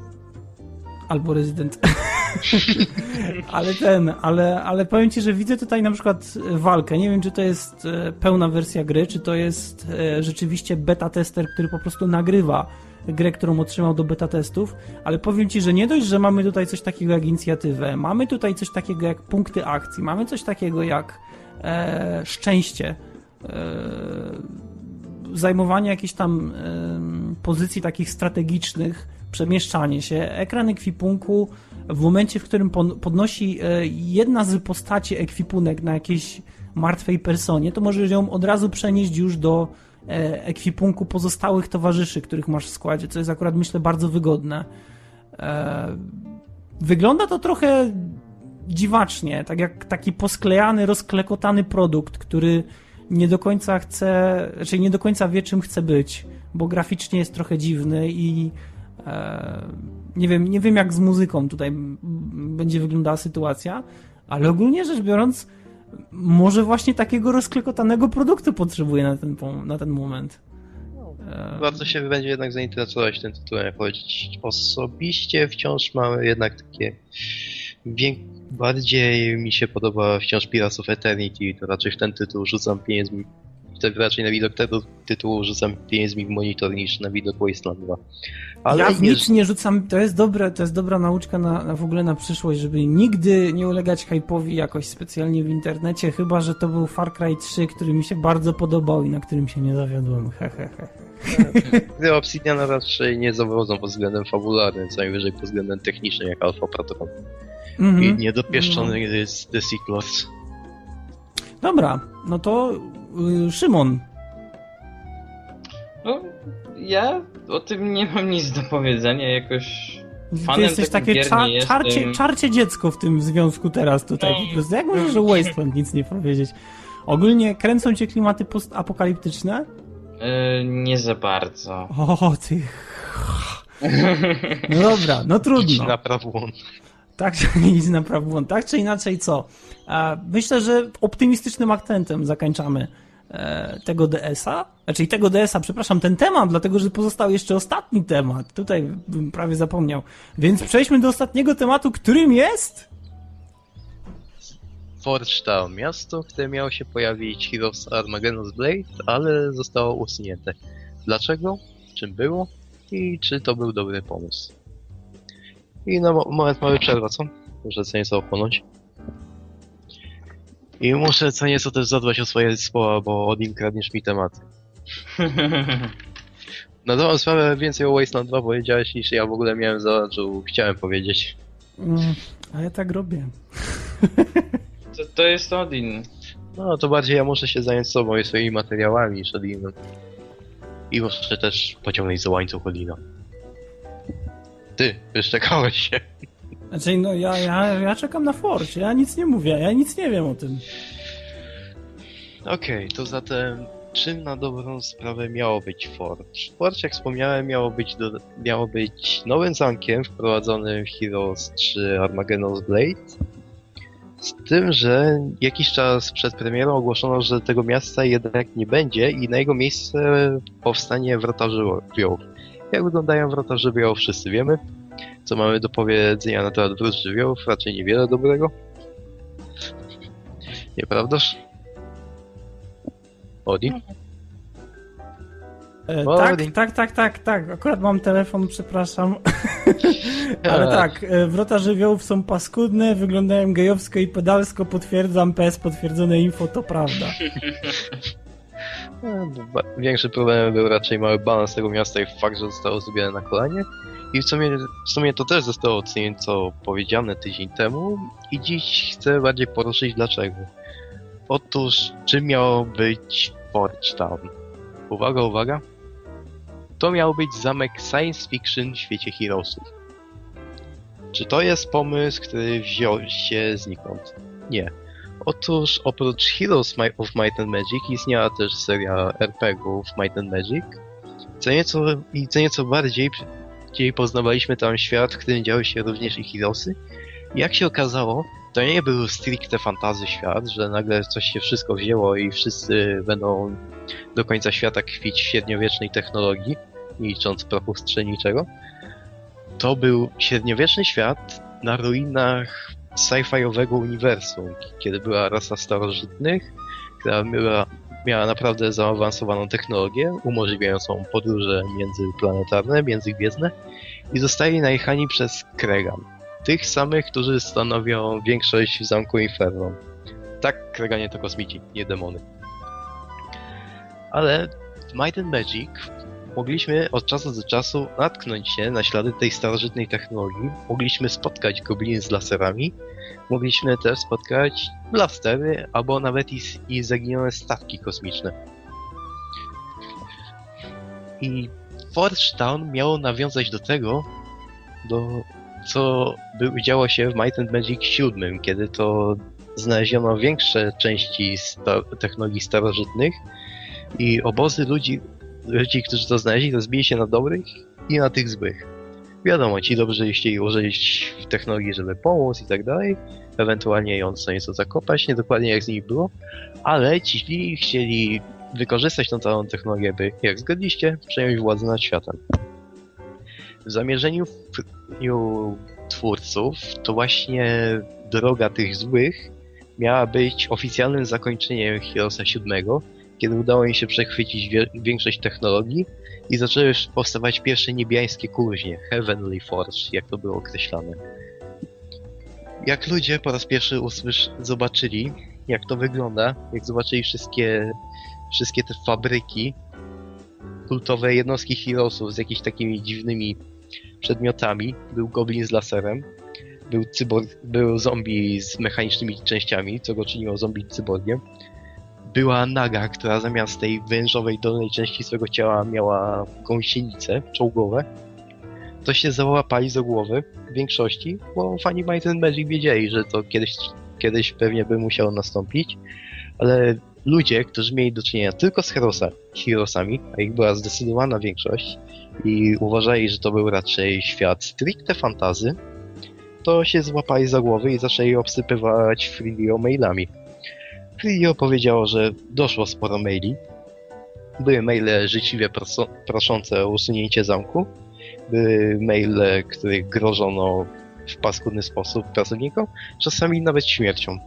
Albo Resident. ale ten, ale, ale powiem ci, że widzę tutaj na przykład walkę. Nie wiem, czy to jest e, pełna wersja gry, czy to jest e, rzeczywiście beta tester, który po prostu nagrywa grę, którą otrzymał do beta testów, ale powiem ci, że nie dość, że mamy tutaj coś takiego jak inicjatywę, mamy tutaj coś takiego jak punkty akcji, mamy coś takiego jak e, szczęście, e, zajmowanie jakichś tam em, pozycji takich strategicznych, przemieszczanie się, ekran ekwipunku w momencie, w którym podnosi e, jedna z postaci ekwipunek na jakiejś martwej personie, to możesz ją od razu przenieść już do e, ekwipunku pozostałych towarzyszy, których masz w składzie, co jest akurat myślę bardzo wygodne. E, Wygląda to trochę dziwacznie, tak jak taki posklejany, rozklekotany produkt, który nie do końca chce, znaczy nie do końca wie, czym chce być, bo graficznie jest trochę dziwny i e, nie wiem, nie wiem jak z muzyką tutaj będzie wyglądała sytuacja, ale ogólnie rzecz biorąc, może właśnie takiego rozklekotanego produktu potrzebuje na ten, na ten moment. E, Warto się będzie jednak zainteresować tym tytułem, choć osobiście wciąż mamy jednak takie... Bardziej mi się podoba wciąż Pirates of Eternity, to raczej w ten tytuł rzucam pieniędzmi wtedy raczej na widok tego tytułu rzucam pieniędzmi w monitor niż na widok Wasteland 2. Ale ja w nic nie rzucam, to jest dobre, to jest dobra nauczka na, na w ogóle na przyszłość, żeby nigdy nie ulegać hype'owi jakoś specjalnie w internecie, chyba, że to był Far Cry 3, który mi się bardzo podobał i na którym się nie zawiodłem. He, he, he. Gry Obsidiana raczej nie zawodzą pod względem fabularnym, co najwyżej pod względem technicznym, jak Alpha Protocol. Mhm. I niedopieszczony jest The Sequels. Dobra, no to Szymon. No, ja o tym nie mam nic do powiedzenia, jakoś Ty Fanem jesteś takich takie cza, czarcie, jestem. czarcie dziecko w tym związku teraz tutaj No. po prostu. Jak możesz o Wasteland nic nie powiedzieć? Ogólnie kręcą cię klimaty postapokaliptyczne? e, nie za bardzo. O, ty... No dobra, no Idź trudno. na prawą. Tak, prawą. Tak czy inaczej, co? Myślę, że optymistycznym akcentem zakończamy e, tego DS-a. Znaczy tego DS-a, przepraszam, ten temat, dlatego że pozostał jeszcze ostatni temat. Tutaj bym prawie zapomniał. Więc przejdźmy do ostatniego tematu, którym jest... Forge miasto, które miało się pojawić Heroes Armageddon's Blade, ale zostało usunięte. Dlaczego? Czym było? I czy to był dobry pomysł? I na mo- moment mamy przerwę, co? Muszę co nieco opłynąć. I muszę co nieco też zadbać o swoje słowa, bo Odin kradniesz mi tematy. Na dobrą sprawę więcej o Wasteland 2 powiedziałeś niż ja w ogóle miałem za chciałem powiedzieć. Mm, A ja tak robię. To, to jest Odin. No, to bardziej ja muszę się zająć sobą i swoimi materiałami niż Odinem. I muszę też pociągnąć za łańcuch Odina. Ty, wyszczekałeś się. Znaczy, no ja, ja, ja czekam na Forge, ja nic nie mówię, ja nic nie wiem o tym. Okej, to zatem czym na dobrą sprawę miało być Forge? Forge, jak wspomniałem, miało być, do, miało być nowym zamkiem wprowadzonym w Heroes 3 Armageddon's Blade. Z tym, że jakiś czas przed premierą ogłoszono, że tego miasta jednak nie będzie i na jego miejsce powstanie Wrota Żywiołów. Jak wyglądają Wrota Żywiołów wszyscy wiemy. Co mamy do powiedzenia na temat Wrót Żywiołów? Raczej niewiele dobrego. Nieprawdaż? Odi? E, O, tak, tak, tak, tak, tak. Akurat mam telefon, przepraszam. Ale tak, e, wrota żywiołów są paskudne, wyglądają gejowsko i pedalsko, potwierdzam, PS potwierdzone info, to prawda. Większy problem był raczej mały balans tego miasta i fakt, że zostało zrobione na kolanie. I w sumie, w sumie to też zostało ocenięto powiedziane tydzień temu i dziś chcę bardziej poruszyć dlaczego. Otóż, czym miało być Forge Town? Uwaga, uwaga. To miał być zamek science fiction w świecie Heroesów. Czy to jest pomysł, który wziął się znikąd? Nie. Otóż oprócz Heroes of Might and Magic istniała też seria RPGów Might and Magic. Co nieco, I co nieco bardziej, bardziej poznawaliśmy tam świat, w którym działy się również i Heroesy. Jak się okazało, to nie był stricte fantazy świat, że nagle coś się wszystko wzięło i wszyscy będą do końca świata kwić średniowiecznej technologii, licząc prochu strzelniczego. To był średniowieczny świat na ruinach sci-fiowego uniwersum, kiedy była rasa starożytnych, która miała, miała naprawdę zaawansowaną technologię, umożliwiającą podróże międzyplanetarne, międzygwiezdne i zostali najechani przez Kregan. Tych samych, którzy stanowią większość w zamku Inferno. Tak, Kreganie to kosmici, nie demony. Ale Might and Magic mogliśmy od czasu do czasu natknąć się na ślady tej starożytnej technologii, mogliśmy spotkać gobliny z laserami, mogliśmy też spotkać blastery, albo nawet i, i zaginione statki kosmiczne. I Forge Town miało nawiązać do tego, do co by, działo się w Might and Magic 7, kiedy to znaleziono większe części sta technologii starożytnych i obozy ludzi, ludzi, którzy to znaleźli, rozbili się na dobrych i na tych złych. Wiadomo, ci dobrzy chcieli użyć technologii, żeby pomóc i tak dalej, ewentualnie ją co nieco zakopać, niedokładnie jak z nimi było, ale ci źli chcieli wykorzystać tą całą technologię, by, jak zgodliście, przejąć władzę nad światem. W zamierzeniu twórców to właśnie droga tych złych miała być oficjalnym zakończeniem Heroesa VII, kiedy udało im się przechwycić większość technologii i zaczęły powstawać pierwsze niebiańskie kuźnie, Heavenly Forge, jak to było określane. Jak ludzie po raz pierwszy usłysz, zobaczyli, jak to wygląda, jak zobaczyli wszystkie, wszystkie te fabryki, kultowe jednostki Heroesów z jakimiś takimi dziwnymi przedmiotami, był goblin z laserem, był, cyborg, był zombie z mechanicznymi częściami, co go czyniło zombie cyborgiem, była naga, która zamiast tej wężowej dolnej części swojego ciała miała gąsienice czołgowe. To się załapali za głowy w większości, bo fani Might and Magic wiedzieli, że to kiedyś, kiedyś pewnie by musiało nastąpić, ale ludzie, którzy mieli do czynienia tylko z herosa, heroesami, a ich była zdecydowana większość i uważali, że to był raczej świat stricte fantazy, to się złapali za głowy i zaczęli obsypywać Fridio mailami. Fridio powiedziało, że doszło sporo maili. Były maile życzliwie proso- proszące o usunięcie zamku. Były maile, których grożono w paskudny sposób pracownikom, czasami nawet śmiercią.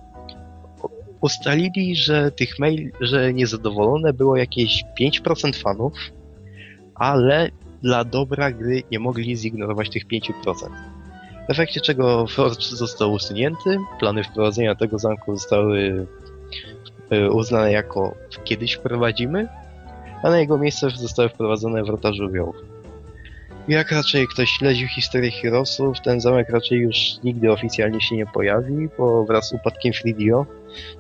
Ustalili, że tych mail, że niezadowolone było jakieś 5% fanów, ale dla dobra gry nie mogli zignorować tych 5%. W efekcie czego Forge został usunięty, plany wprowadzenia tego zamku zostały uznane jako kiedyś wprowadzimy, a na jego miejsce zostały wprowadzone wrota żywiołów. Jak raczej ktoś śledził historię Heroesów, ten zamek raczej już nigdy oficjalnie się nie pojawi, bo wraz z upadkiem Fridio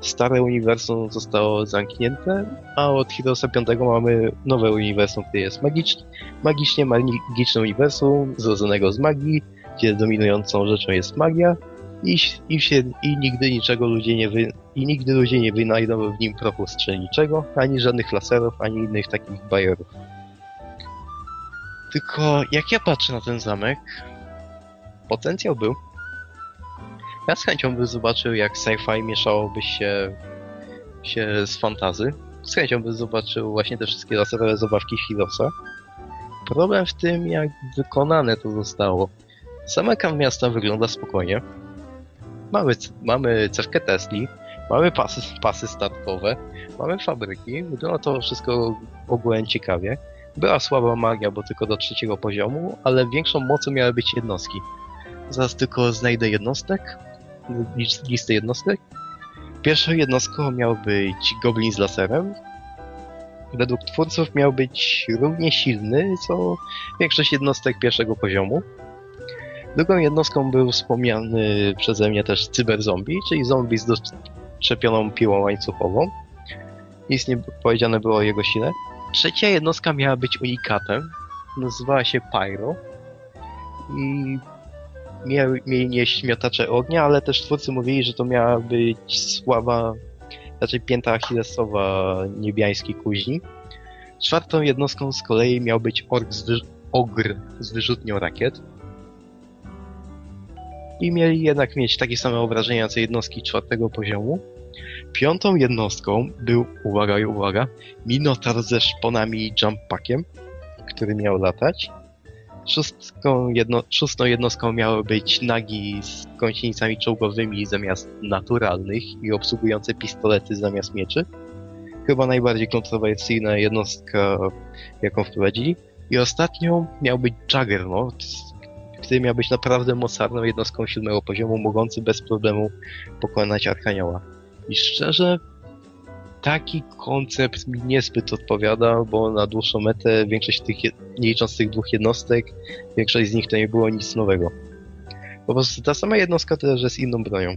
stare uniwersum zostało zamknięte, a od Heroesa V mamy nowe uniwersum, które jest magiczne, magicznie magiczne uniwersum zrodzonego z magii, gdzie dominującą rzeczą jest magia i, i, się, i nigdy niczego ludzie nie, wy, i nigdy ludzie nie wynajdą w nim prochu strzelniczego, ani żadnych laserów, ani innych takich bajerów. Tylko jak ja patrzę na ten zamek, potencjał był. Ja z chęcią bym zobaczył, jak sci-fi mieszałoby się, się z fantazy. Z chęcią bym zobaczył właśnie te wszystkie laserowe zabawki Hirosa. Problem w tym, jak wykonane to zostało. Zamek miasta wygląda spokojnie. Mamy, mamy cewkę Tesli, mamy pasy, pasy statkowe, mamy fabryki, wygląda to wszystko ogółem ciekawie. Była słaba magia, bo tylko do trzeciego poziomu, ale większą mocą miały być jednostki. Zaraz tylko znajdę jednostek, listę jednostek. Pierwszą jednostką miał być Goblin z laserem. Według twórców miał być równie silny, co większość jednostek pierwszego poziomu. Drugą jednostką był wspomniany przeze mnie też cyberzombie, czyli zombie z doczepioną piłą łańcuchową. Nic nie powiedziane było o jego sile. Trzecia jednostka miała być unikatem. Nazywała się Pyro. I miał, mieli nieść miotacze ognia, ale też twórcy mówili, że to miała być sława, raczej pięta achillesowa niebiańskiej kuźni. Czwartą jednostką z kolei miał być ork z ogr z wyrzutnią rakiet. I mieli jednak mieć takie same obrażenia co jednostki czwartego poziomu. Piątą jednostką był, uwaga i uwaga, Minotaur ze szponami i jumppackiem, który miał latać. Szóstką, jedno, szóstą jednostką miały być nagi z gąsienicami czołgowymi zamiast naturalnych i obsługujące pistolety zamiast mieczy. Chyba najbardziej kontrowersyjna jednostka, jaką wprowadzili. I ostatnią miał być Juggernaut, który miał być naprawdę mocarną jednostką siódmego poziomu, mogący bez problemu pokonać Archanioła. I szczerze, taki koncept mi niezbyt odpowiada, bo na dłuższą metę większość tych, nie licząc tych dwóch jednostek, większość z nich to nie było nic nowego. Po prostu ta sama jednostka też jest inną bronią.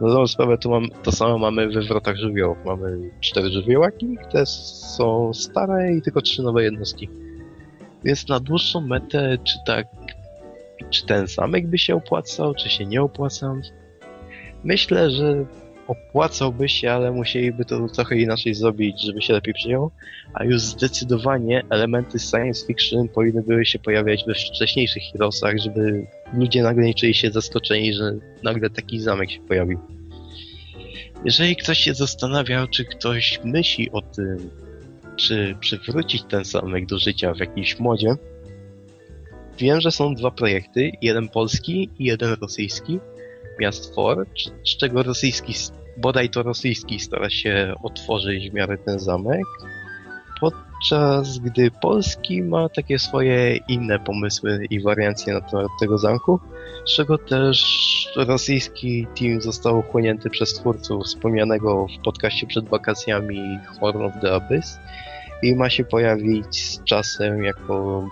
Na dobrą sprawę to, mam, to samo mamy we wrotach żywiołów. Mamy cztery żywiołaki, te są stare i tylko trzy nowe jednostki. Więc na dłuższą metę, czy tak, czy ten zamek by się opłacał, czy się nie opłacał? Myślę, że opłacałby się, ale musieliby to trochę inaczej zrobić, żeby się lepiej przyjął, a już zdecydowanie elementy science fiction powinny były się pojawiać we wcześniejszych Heroesach, żeby ludzie nagle nie czuli się zaskoczeni, że nagle taki zamek się pojawił. Jeżeli ktoś się zastanawiał, czy ktoś myśli o tym, czy przywrócić ten zamek do życia w jakimś modzie, wiem, że są dwa projekty, jeden polski i jeden rosyjski, miast for, z czego rosyjski, bodaj to rosyjski stara się otworzyć w miarę ten zamek, podczas gdy polski ma takie swoje inne pomysły i wariancje na temat tego zamku, z czego też rosyjski team został uchłonięty przez twórców wspomnianego w podcaście przed wakacjami Horn of the Abyss i ma się pojawić z czasem jako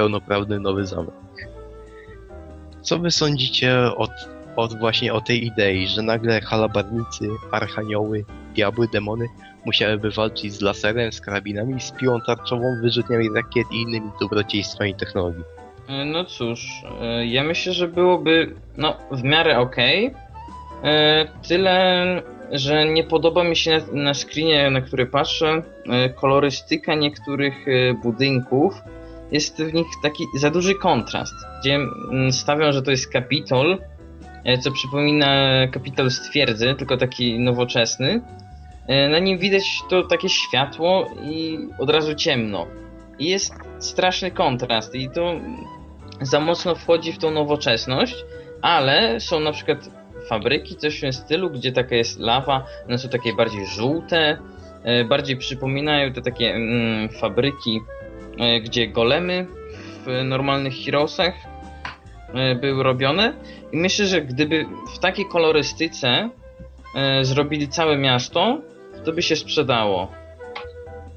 pełnoprawny nowy zamek. Co wy sądzicie o od właśnie o tej idei, że nagle halabarnicy, archanioły, diabły, demony musiałyby walczyć z laserem, z karabinami, z piłą tarczową, wyrzutniami rakiet i innymi dobrodziejstwami technologii. E, no cóż, e, ja myślę, że byłoby no, w miarę okej. Okay. Tyle, że nie podoba mi się na, na screenie, na który patrzę, e, kolorystyka niektórych budynków. Jest w nich taki za duży kontrast, gdzie mm, stawiam, że to jest Kapitol, E, co przypomina kapital z twierdzy, tylko taki nowoczesny. E, na nim widać to takie światło i od razu ciemno. I jest straszny kontrast i to za mocno wchodzi w tą nowoczesność, ale są na przykład fabryki, coś w tym stylu, gdzie taka jest lawa, one są takie bardziej żółte, e, bardziej przypominają te takie mm, fabryki, gdzie golemy w normalnych Heroesach były robione i myślę, że gdyby w takiej kolorystyce e, zrobili całe miasto, to by się sprzedało.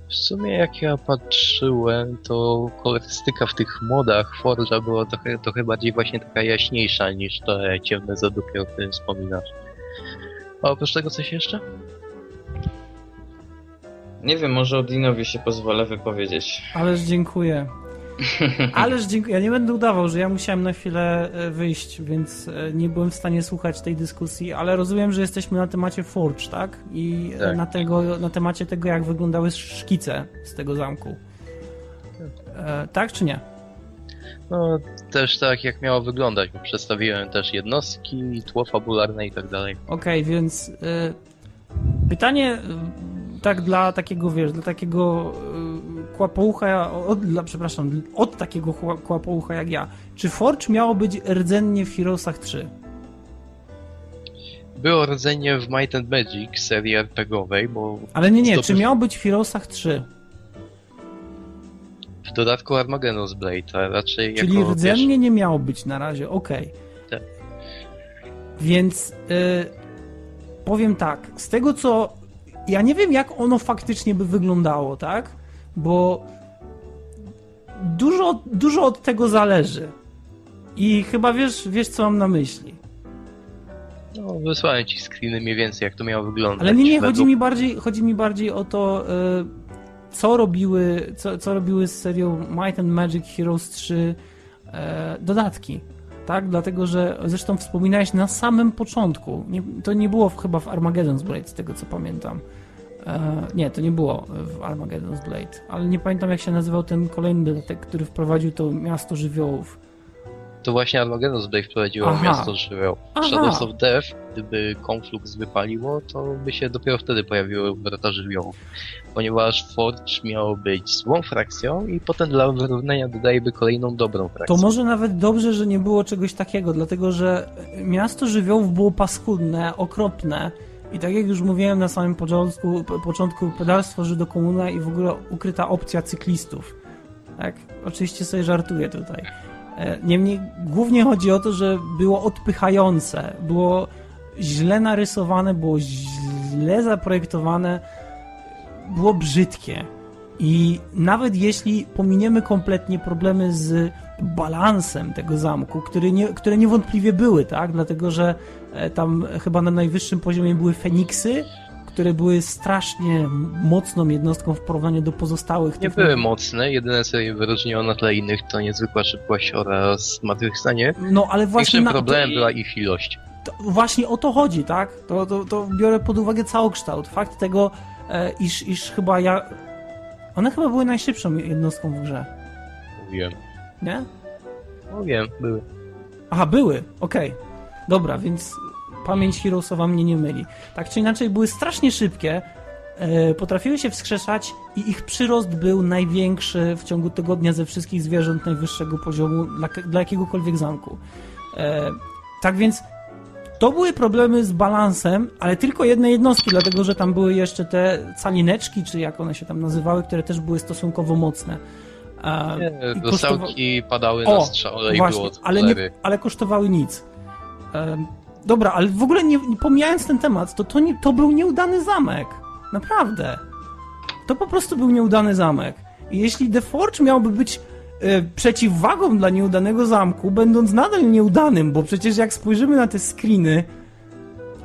W sumie jak ja patrzyłem, to kolorystyka w tych modach Forge'a była trochę, trochę bardziej właśnie taka jaśniejsza niż te ciemne zadupie, o którym wspominasz. A oprócz tego coś jeszcze? Nie wiem, może Odinowi się pozwolę wypowiedzieć. Ależ dziękuję. Ależ dziękuję. Ja nie będę udawał, że ja musiałem na chwilę e, wyjść, więc e, nie byłem w stanie słuchać tej dyskusji, ale rozumiem, że jesteśmy na temacie Forge, tak? I e, Tak. Na, tego, na temacie tego, jak wyglądały szkice z tego zamku. E, tak czy nie? No, też tak jak miało wyglądać, bo przedstawiłem też jednostki, tło fabularne i tak dalej. Okej, więc y, pytanie tak dla takiego, wiesz, dla takiego y, kłapoucha, od, dla, przepraszam, od takiego kłapoucha jak ja. Czy Forge miało być rdzennie w Heroesach 3? Było rdzenie w Might and Magic serii RPGowej, bo Ale nie, nie, czy miało być w Heroesach 3? w dodatku Armageddon's Blade, a raczej Czyli jako, rdzennie nie miało być na razie, okej. Tak. Więc y, powiem tak, z tego co. Ja nie wiem, jak ono faktycznie by wyglądało, tak? Bo dużo, dużo od tego zależy. I chyba wiesz, wiesz, co mam na myśli. No, wysłałem ci screeny mniej więcej, jak to miało wyglądać. Ale nie, nie, chodzi mi bardziej, chodzi mi bardziej o to, y, co robiły, co, co robiły z serią Might and Magic Heroes 3 e, dodatki. Tak, dlatego że zresztą wspominałeś na samym początku. Nie, to nie było chyba w Armageddon's Blade, z tego co pamiętam. E, nie, to nie było w Armageddon's Blade, ale nie pamiętam jak się nazywał ten kolejny dodatek, który wprowadził to miasto żywiołów. To właśnie Armageddon's Blade wprowadziło Aha. miasto żywioł. Shadows of Death, gdyby Conflux wypaliło, to by się dopiero wtedy pojawiły wrota żywiołów. Ponieważ Forge miał być złą frakcją i potem dla wyrównania dodajeby kolejną dobrą frakcję. To może nawet dobrze, że nie było czegoś takiego, dlatego że miasto żywiołów było paskudne, okropne i tak jak już mówiłem na samym początku, po- początku pedalstwo Żydokomuna i w ogóle ukryta opcja cyklistów. Tak, oczywiście sobie żartuję tutaj. E, Niemniej głównie chodzi o to, że było odpychające, było źle narysowane, było źle zaprojektowane, było brzydkie. I nawet jeśli pominiemy kompletnie problemy z balansem tego zamku, który nie, które niewątpliwie były, tak? Dlatego, że e, tam chyba na najwyższym poziomie były Feniksy, które były strasznie mocną jednostką w porównaniu do pozostałych. Nie były mocne, jedyne co je wyróżniło na tle innych to niezwykła szybkość oraz matrycstanie. No, ale właśnie Większym problemem była ich ilość. to, właśnie o to chodzi, tak? To, to, to biorę pod uwagę całokształt. Fakt tego, e, iż, iż chyba ja... One chyba były najszybszą jednostką w grze, Mówiłem. nie? No wiem, były. Aha, były, okej. Dobra, więc pamięć Heroesowa mnie nie myli. Tak czy inaczej, były strasznie szybkie, e, potrafiły się wskrzeszać i ich przyrost był największy w ciągu tygodnia ze wszystkich zwierząt najwyższego poziomu dla, dla jakiegokolwiek zamku. E, tak więc to były problemy z balansem, ale tylko jednej jednostki, dlatego że tam były jeszcze te calineczki, czy jak one się tam nazywały, które też były stosunkowo mocne. E, Nie, Dostałki padały O, na strzale i Właśnie, było ale, nie, ale kosztowały nic. Dobra, ale w ogóle nie, nie pomijając ten temat, to, to, nie, to był nieudany zamek. Naprawdę. To po prostu był nieudany zamek. I jeśli The Forge miałby być e, przeciwwagą dla nieudanego zamku, będąc nadal nieudanym, bo przecież jak spojrzymy na te screeny,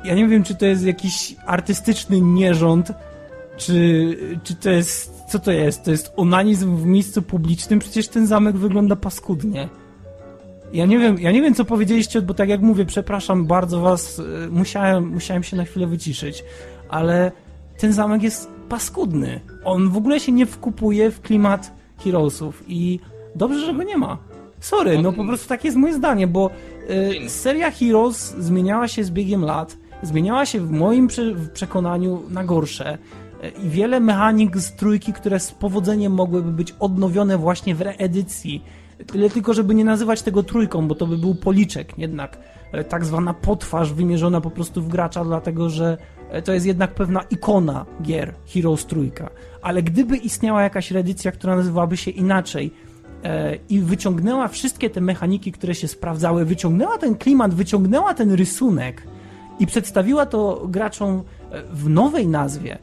ja nie wiem, czy to jest jakiś artystyczny nierząd, czy, czy to jest. Co to jest? To jest onanizm w miejscu publicznym? Przecież ten zamek wygląda paskudnie. Ja nie wiem, ja nie wiem co powiedzieliście, bo tak jak mówię, przepraszam bardzo was, y, musiałem, musiałem się na chwilę wyciszyć, ale ten zamek jest paskudny. On w ogóle się nie wkupuje w klimat Heroesów i dobrze, że go nie ma. Sorry, no po prostu takie jest moje zdanie, bo y, seria Heroes zmieniała się z biegiem lat, zmieniała się w moim prze w przekonaniu na gorsze y, i wiele mechanik z trójki, które z powodzeniem mogłyby być odnowione właśnie w reedycji, tyle tylko, żeby nie nazywać tego trójką, bo to by był policzek jednak, e, tak zwana potwarz wymierzona po prostu w gracza, dlatego że e, to jest jednak pewna ikona gier Heroes trójka. Ale gdyby istniała jakaś reedycja, która nazywałaby się inaczej, e, i wyciągnęła wszystkie te mechaniki, które się sprawdzały, wyciągnęła ten klimat, wyciągnęła ten rysunek i przedstawiła to graczom w nowej nazwie,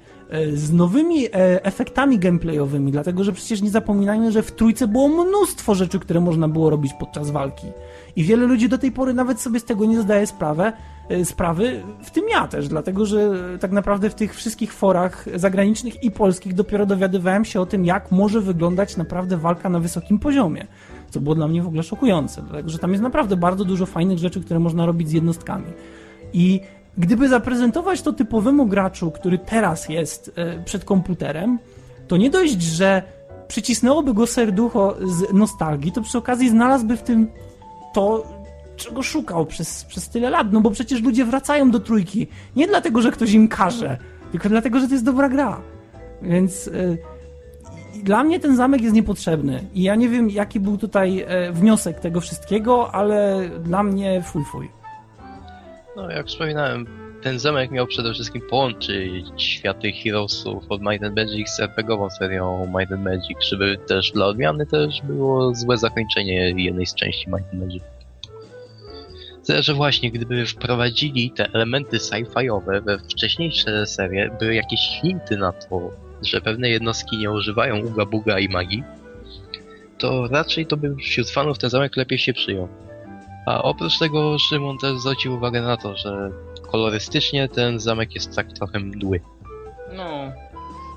z nowymi e, efektami gameplayowymi, dlatego że przecież nie zapominajmy, że w trójce było mnóstwo rzeczy, które można było robić podczas walki. I wiele ludzi do tej pory nawet sobie z tego nie zdaje sprawę, sprawy, w tym ja też, dlatego że tak naprawdę w tych wszystkich forach zagranicznych i polskich dopiero dowiadywałem się o tym, jak może wyglądać naprawdę walka na wysokim poziomie co było dla mnie w ogóle szokujące, dlatego że tam jest naprawdę bardzo dużo fajnych rzeczy, które można robić z jednostkami. I gdyby zaprezentować to typowemu graczu, który teraz jest e, przed komputerem, to nie dość, że przycisnęłoby go serducho z nostalgii, to przy okazji znalazłby w tym to, czego szukał przez, przez tyle lat, no bo przecież ludzie wracają do trójki nie dlatego, że ktoś im każe, tylko dlatego, że to jest dobra gra. Więc e, dla mnie ten zamek jest niepotrzebny i ja nie wiem, jaki był tutaj e, wniosek tego wszystkiego, ale dla mnie fuj fuj. No, jak wspominałem, ten zamek miał przede wszystkim połączyć światy Heroesów od Might and Magic z RPGową serią Might and Magic, żeby też dla odmiany też było złe zakończenie jednej z części Might and Magic. Tyle, że właśnie gdyby wprowadzili te elementy sci-fiowe we wcześniejsze serie, były jakieś hinty na to, że pewne jednostki nie używają uga buga i magii, to raczej to by wśród fanów ten zamek lepiej się przyjął. A oprócz tego Szymon też zwrócił uwagę na to, że kolorystycznie ten zamek jest tak trochę mdły. No.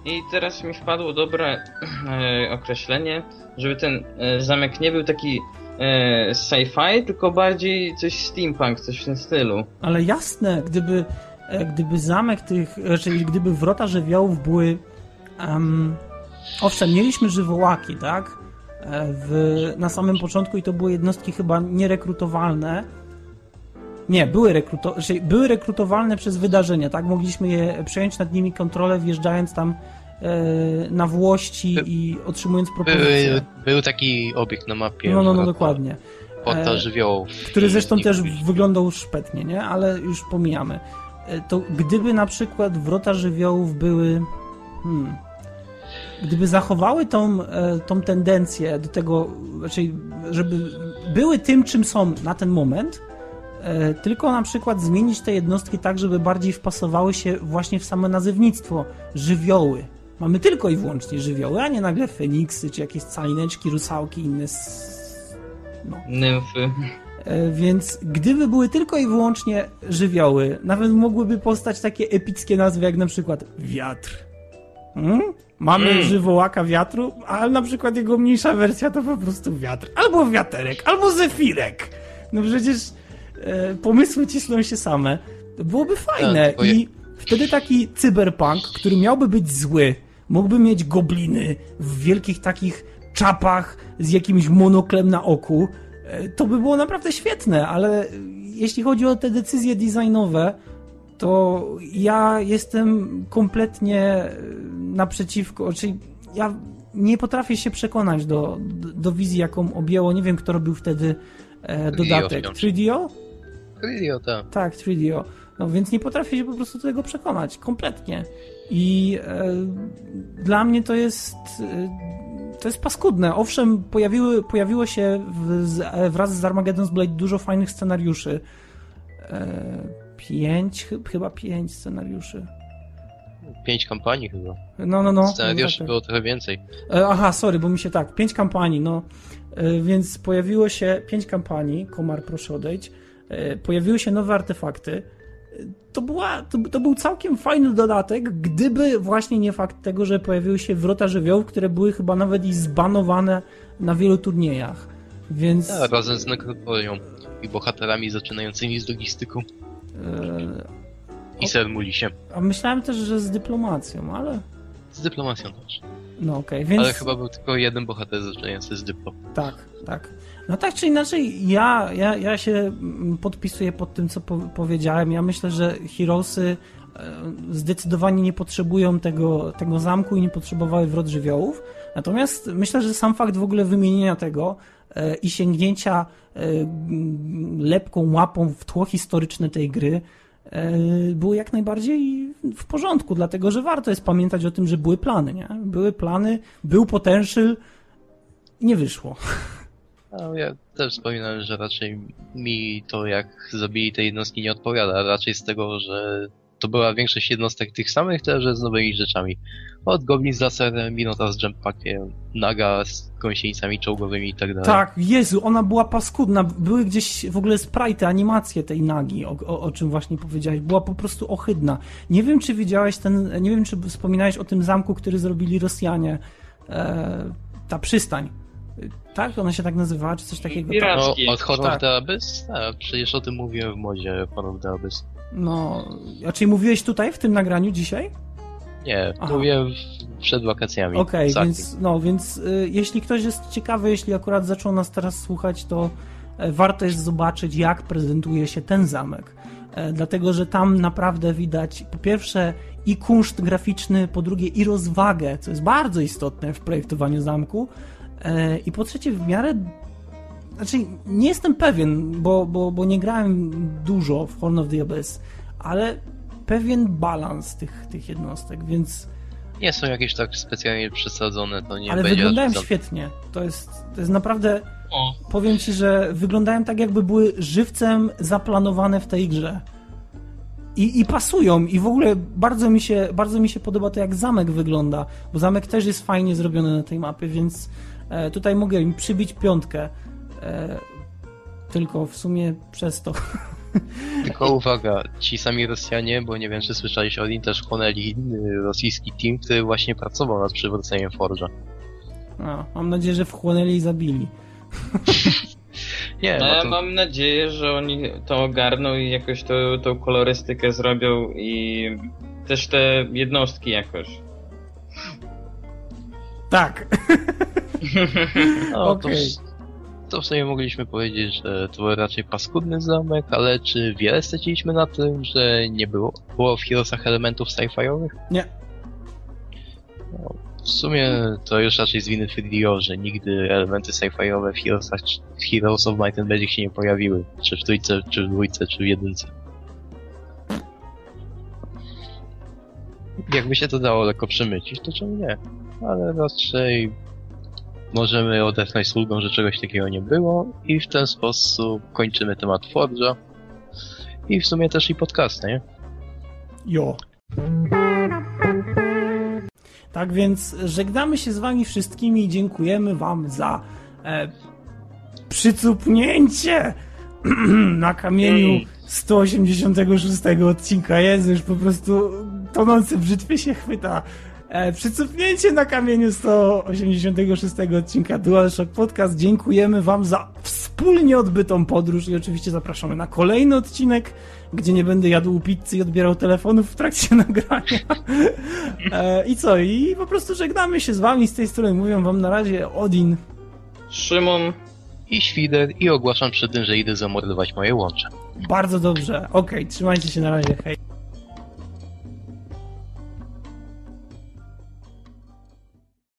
I teraz mi wpadło dobre e, określenie, żeby ten e, zamek nie był taki e, sci-fi, tylko bardziej coś steampunk, coś w tym stylu. Ale jasne, gdyby, e, gdyby zamek tych, czyli gdyby wrota żywiołów były Um, owszem, mieliśmy żywołaki, tak? W, na samym początku i to były jednostki chyba nierekrutowalne. Nie, były, rekruto, znaczy były rekrutowalne przez wydarzenia, tak? Mogliśmy je przejąć nad nimi kontrolę, wjeżdżając tam e, na Włości By, i otrzymując propozycje. Był, był taki obiekt na mapie. No, no, no, dokładnie. Portal e, żywiołów. Który zresztą też wyglądał szpetnie, nie? Ale już pomijamy. E, to gdyby na przykład wrota żywiołów były... Hmm, gdyby zachowały tą, e, tą tendencję do tego, znaczy, żeby były tym, czym są na ten moment, e, tylko na przykład zmienić te jednostki tak, żeby bardziej wpasowały się właśnie w samo nazewnictwo żywioły. Mamy tylko i wyłącznie żywioły, a nie nagle feniksy, czy jakieś calineczki, rusałki, inne no. nymfy. E, więc gdyby były tylko i wyłącznie żywioły, nawet mogłyby powstać takie epickie nazwy jak na przykład wiatr. Hmm? Mamy mm. żywołaka wiatru, ale na przykład jego mniejsza wersja to po prostu wiatr. Albo wiaterek, albo zefirek. No przecież e, pomysły cisną się same. To byłoby fajne. Tak, I wtedy taki cyberpunk, który miałby być zły, mógłby mieć gobliny w wielkich takich czapach z jakimś monoklem na oku, e, to by było naprawdę świetne, ale jeśli chodzi o te decyzje designowe, to ja jestem kompletnie naprzeciwko, czyli ja nie potrafię się przekonać do, do, do wizji, jaką objęło, nie wiem kto robił wtedy e, dodatek. 3DO? 3DO, tak. Tak, 3DO. No więc nie potrafię się po prostu do tego przekonać, kompletnie. I e, dla mnie to jest e, to jest paskudne. Owszem, pojawiły, pojawiło się w, z, wraz z Armageddon's Blade dużo fajnych scenariuszy. Pięć, chyba pięć scenariuszy pięć kampanii chyba. No, no, no. Scenariuszy no, tak. było trochę więcej. E, aha, sorry, bo mi się tak, pięć kampanii, no. E, więc pojawiło się pięć kampanii, Komar proszę odejść, e, pojawiły się nowe artefakty. To, była, to, to, był całkiem fajny dodatek, gdyby właśnie nie fakt tego, że pojawiły się wrota żywiołów, które były chyba nawet i zbanowane na wielu turniejach. Więc... Tak, razem z nekropolią i bohaterami zaczynającymi z logistyką. I Sermulisiem. A myślałem też, że z dyplomacją, ale... Z dyplomacją też. No okej, okay, więc... Ale chyba był tylko jeden bohater zaczynający z dyplom. Tak, tak. No tak czy inaczej, ja, ja, ja się mm, podpisuję pod tym, co po powiedziałem. Ja myślę, że Heroesy e, zdecydowanie nie potrzebują tego, tego zamku i nie potrzebowały wrot żywiołów. Natomiast myślę, że sam fakt w ogóle wymienienia tego i sięgnięcia e, lepką łapą w tło historyczne tej gry E, były jak najbardziej w porządku, dlatego że warto jest pamiętać o tym, że były plany, nie? Były plany, był potential, nie wyszło. No, ja też wspominałem, że raczej mi to, jak zabili te jednostki, nie odpowiada. Raczej z tego, że to była większość jednostek tych samych, też z nowymi rzeczami. Od Goblin z laserem, Minotaur z jumpackiem, Naga z gąsienicami czołgowymi i tak dalej. Tak, Jezu, ona była paskudna. Były gdzieś w ogóle sprite, animacje tej nagi, o, o, o, czym właśnie powiedziałeś. Była po prostu ohydna. Nie wiem, czy widziałeś ten, nie wiem, czy wspominałeś o tym zamku, który zrobili Rosjanie. E, ta przystań. Tak? Ona się tak nazywała, czy coś takiego? Pira- No, Piracki. od Horror Tak. Abyss? A, przecież o tym mówiłem w modzie Horror of the Abyss. No, a czyli mówiłeś tutaj w tym nagraniu dzisiaj? Nie, Aha. mówiłem przed wakacjami. Okej, Exactly. więc, no, więc y, jeśli ktoś jest ciekawy, jeśli akurat zaczął nas teraz słuchać, to e, warto jest zobaczyć, jak prezentuje się ten zamek. E, dlatego, że tam naprawdę widać po pierwsze i kunszt graficzny, po drugie i rozwagę, co jest bardzo istotne w projektowaniu zamku, e, i po trzecie w miarę. Znaczy, nie jestem pewien, bo, bo, bo nie grałem dużo w Horn of the Abyss, ale pewien balans tych, tych jednostek, więc. Nie są jakieś tak specjalnie przesadzone, to nie Ale wyglądają świetnie. To jest, to jest naprawdę. O, Powiem ci, że wyglądają tak, jakby były żywcem zaplanowane w tej grze. I, I pasują, i w ogóle bardzo mi, się, bardzo mi się podoba to, jak zamek wygląda, bo zamek też jest fajnie zrobiony na tej mapie, więc e, tutaj mogę im przybić piątkę. E, tylko w sumie przez to. Tylko uwaga, ci sami Rosjanie, bo nie wiem czy słyszeliście o nim, też chłonęli rosyjski team, który właśnie pracował nad przywróceniem Forge'a. A, mam nadzieję, że wchłonęli i zabili. Nie, no no ja to... mam nadzieję, że oni to ogarną i jakoś to, tą kolorystykę zrobią i też te jednostki jakoś. Tak. no, to, okej. w, to w sumie mogliśmy powiedzieć, że to był raczej paskudny zamek, ale czy wiele straciliśmy na tym, że nie było, było w Heroesach elementów sci-fiowych? Nie. W sumie to już raczej z winy Fidio, że nigdy elementy sci-fiowe w Heroesach, w Heroes of Might and Magic się nie pojawiły. Czy w trójce, czy w dwójce, czy w jedynce. Jakby się to dało lekko przemycić, to czemu nie? Ale raczej możemy odetchnąć z ulgą, że czegoś takiego nie było i w ten sposób kończymy temat Forge'a. I w sumie też i podcast, nie? Jo. Tak więc żegnamy się z wami wszystkimi i dziękujemy wam za e, przycupnięcie na kamieniu Jej. 186 odcinka. Jezu, już po prostu tonący w brzytwie się chwyta. E, przycupnięcie na kamieniu 186 odcinka DualShock Podcast. Dziękujemy wam za wspólnie odbytą podróż i oczywiście zapraszamy na kolejny odcinek, gdzie nie będę jadł pizzy i odbierał telefonów w trakcie nagrania. E, I co? I po prostu żegnamy się z wami z tej strony. Mówią wam na razie Odin. Szymon, I świder i ogłaszam przy tym, że idę zamordować moje łącze. Bardzo dobrze. Okej, trzymajcie się na razie. Hej.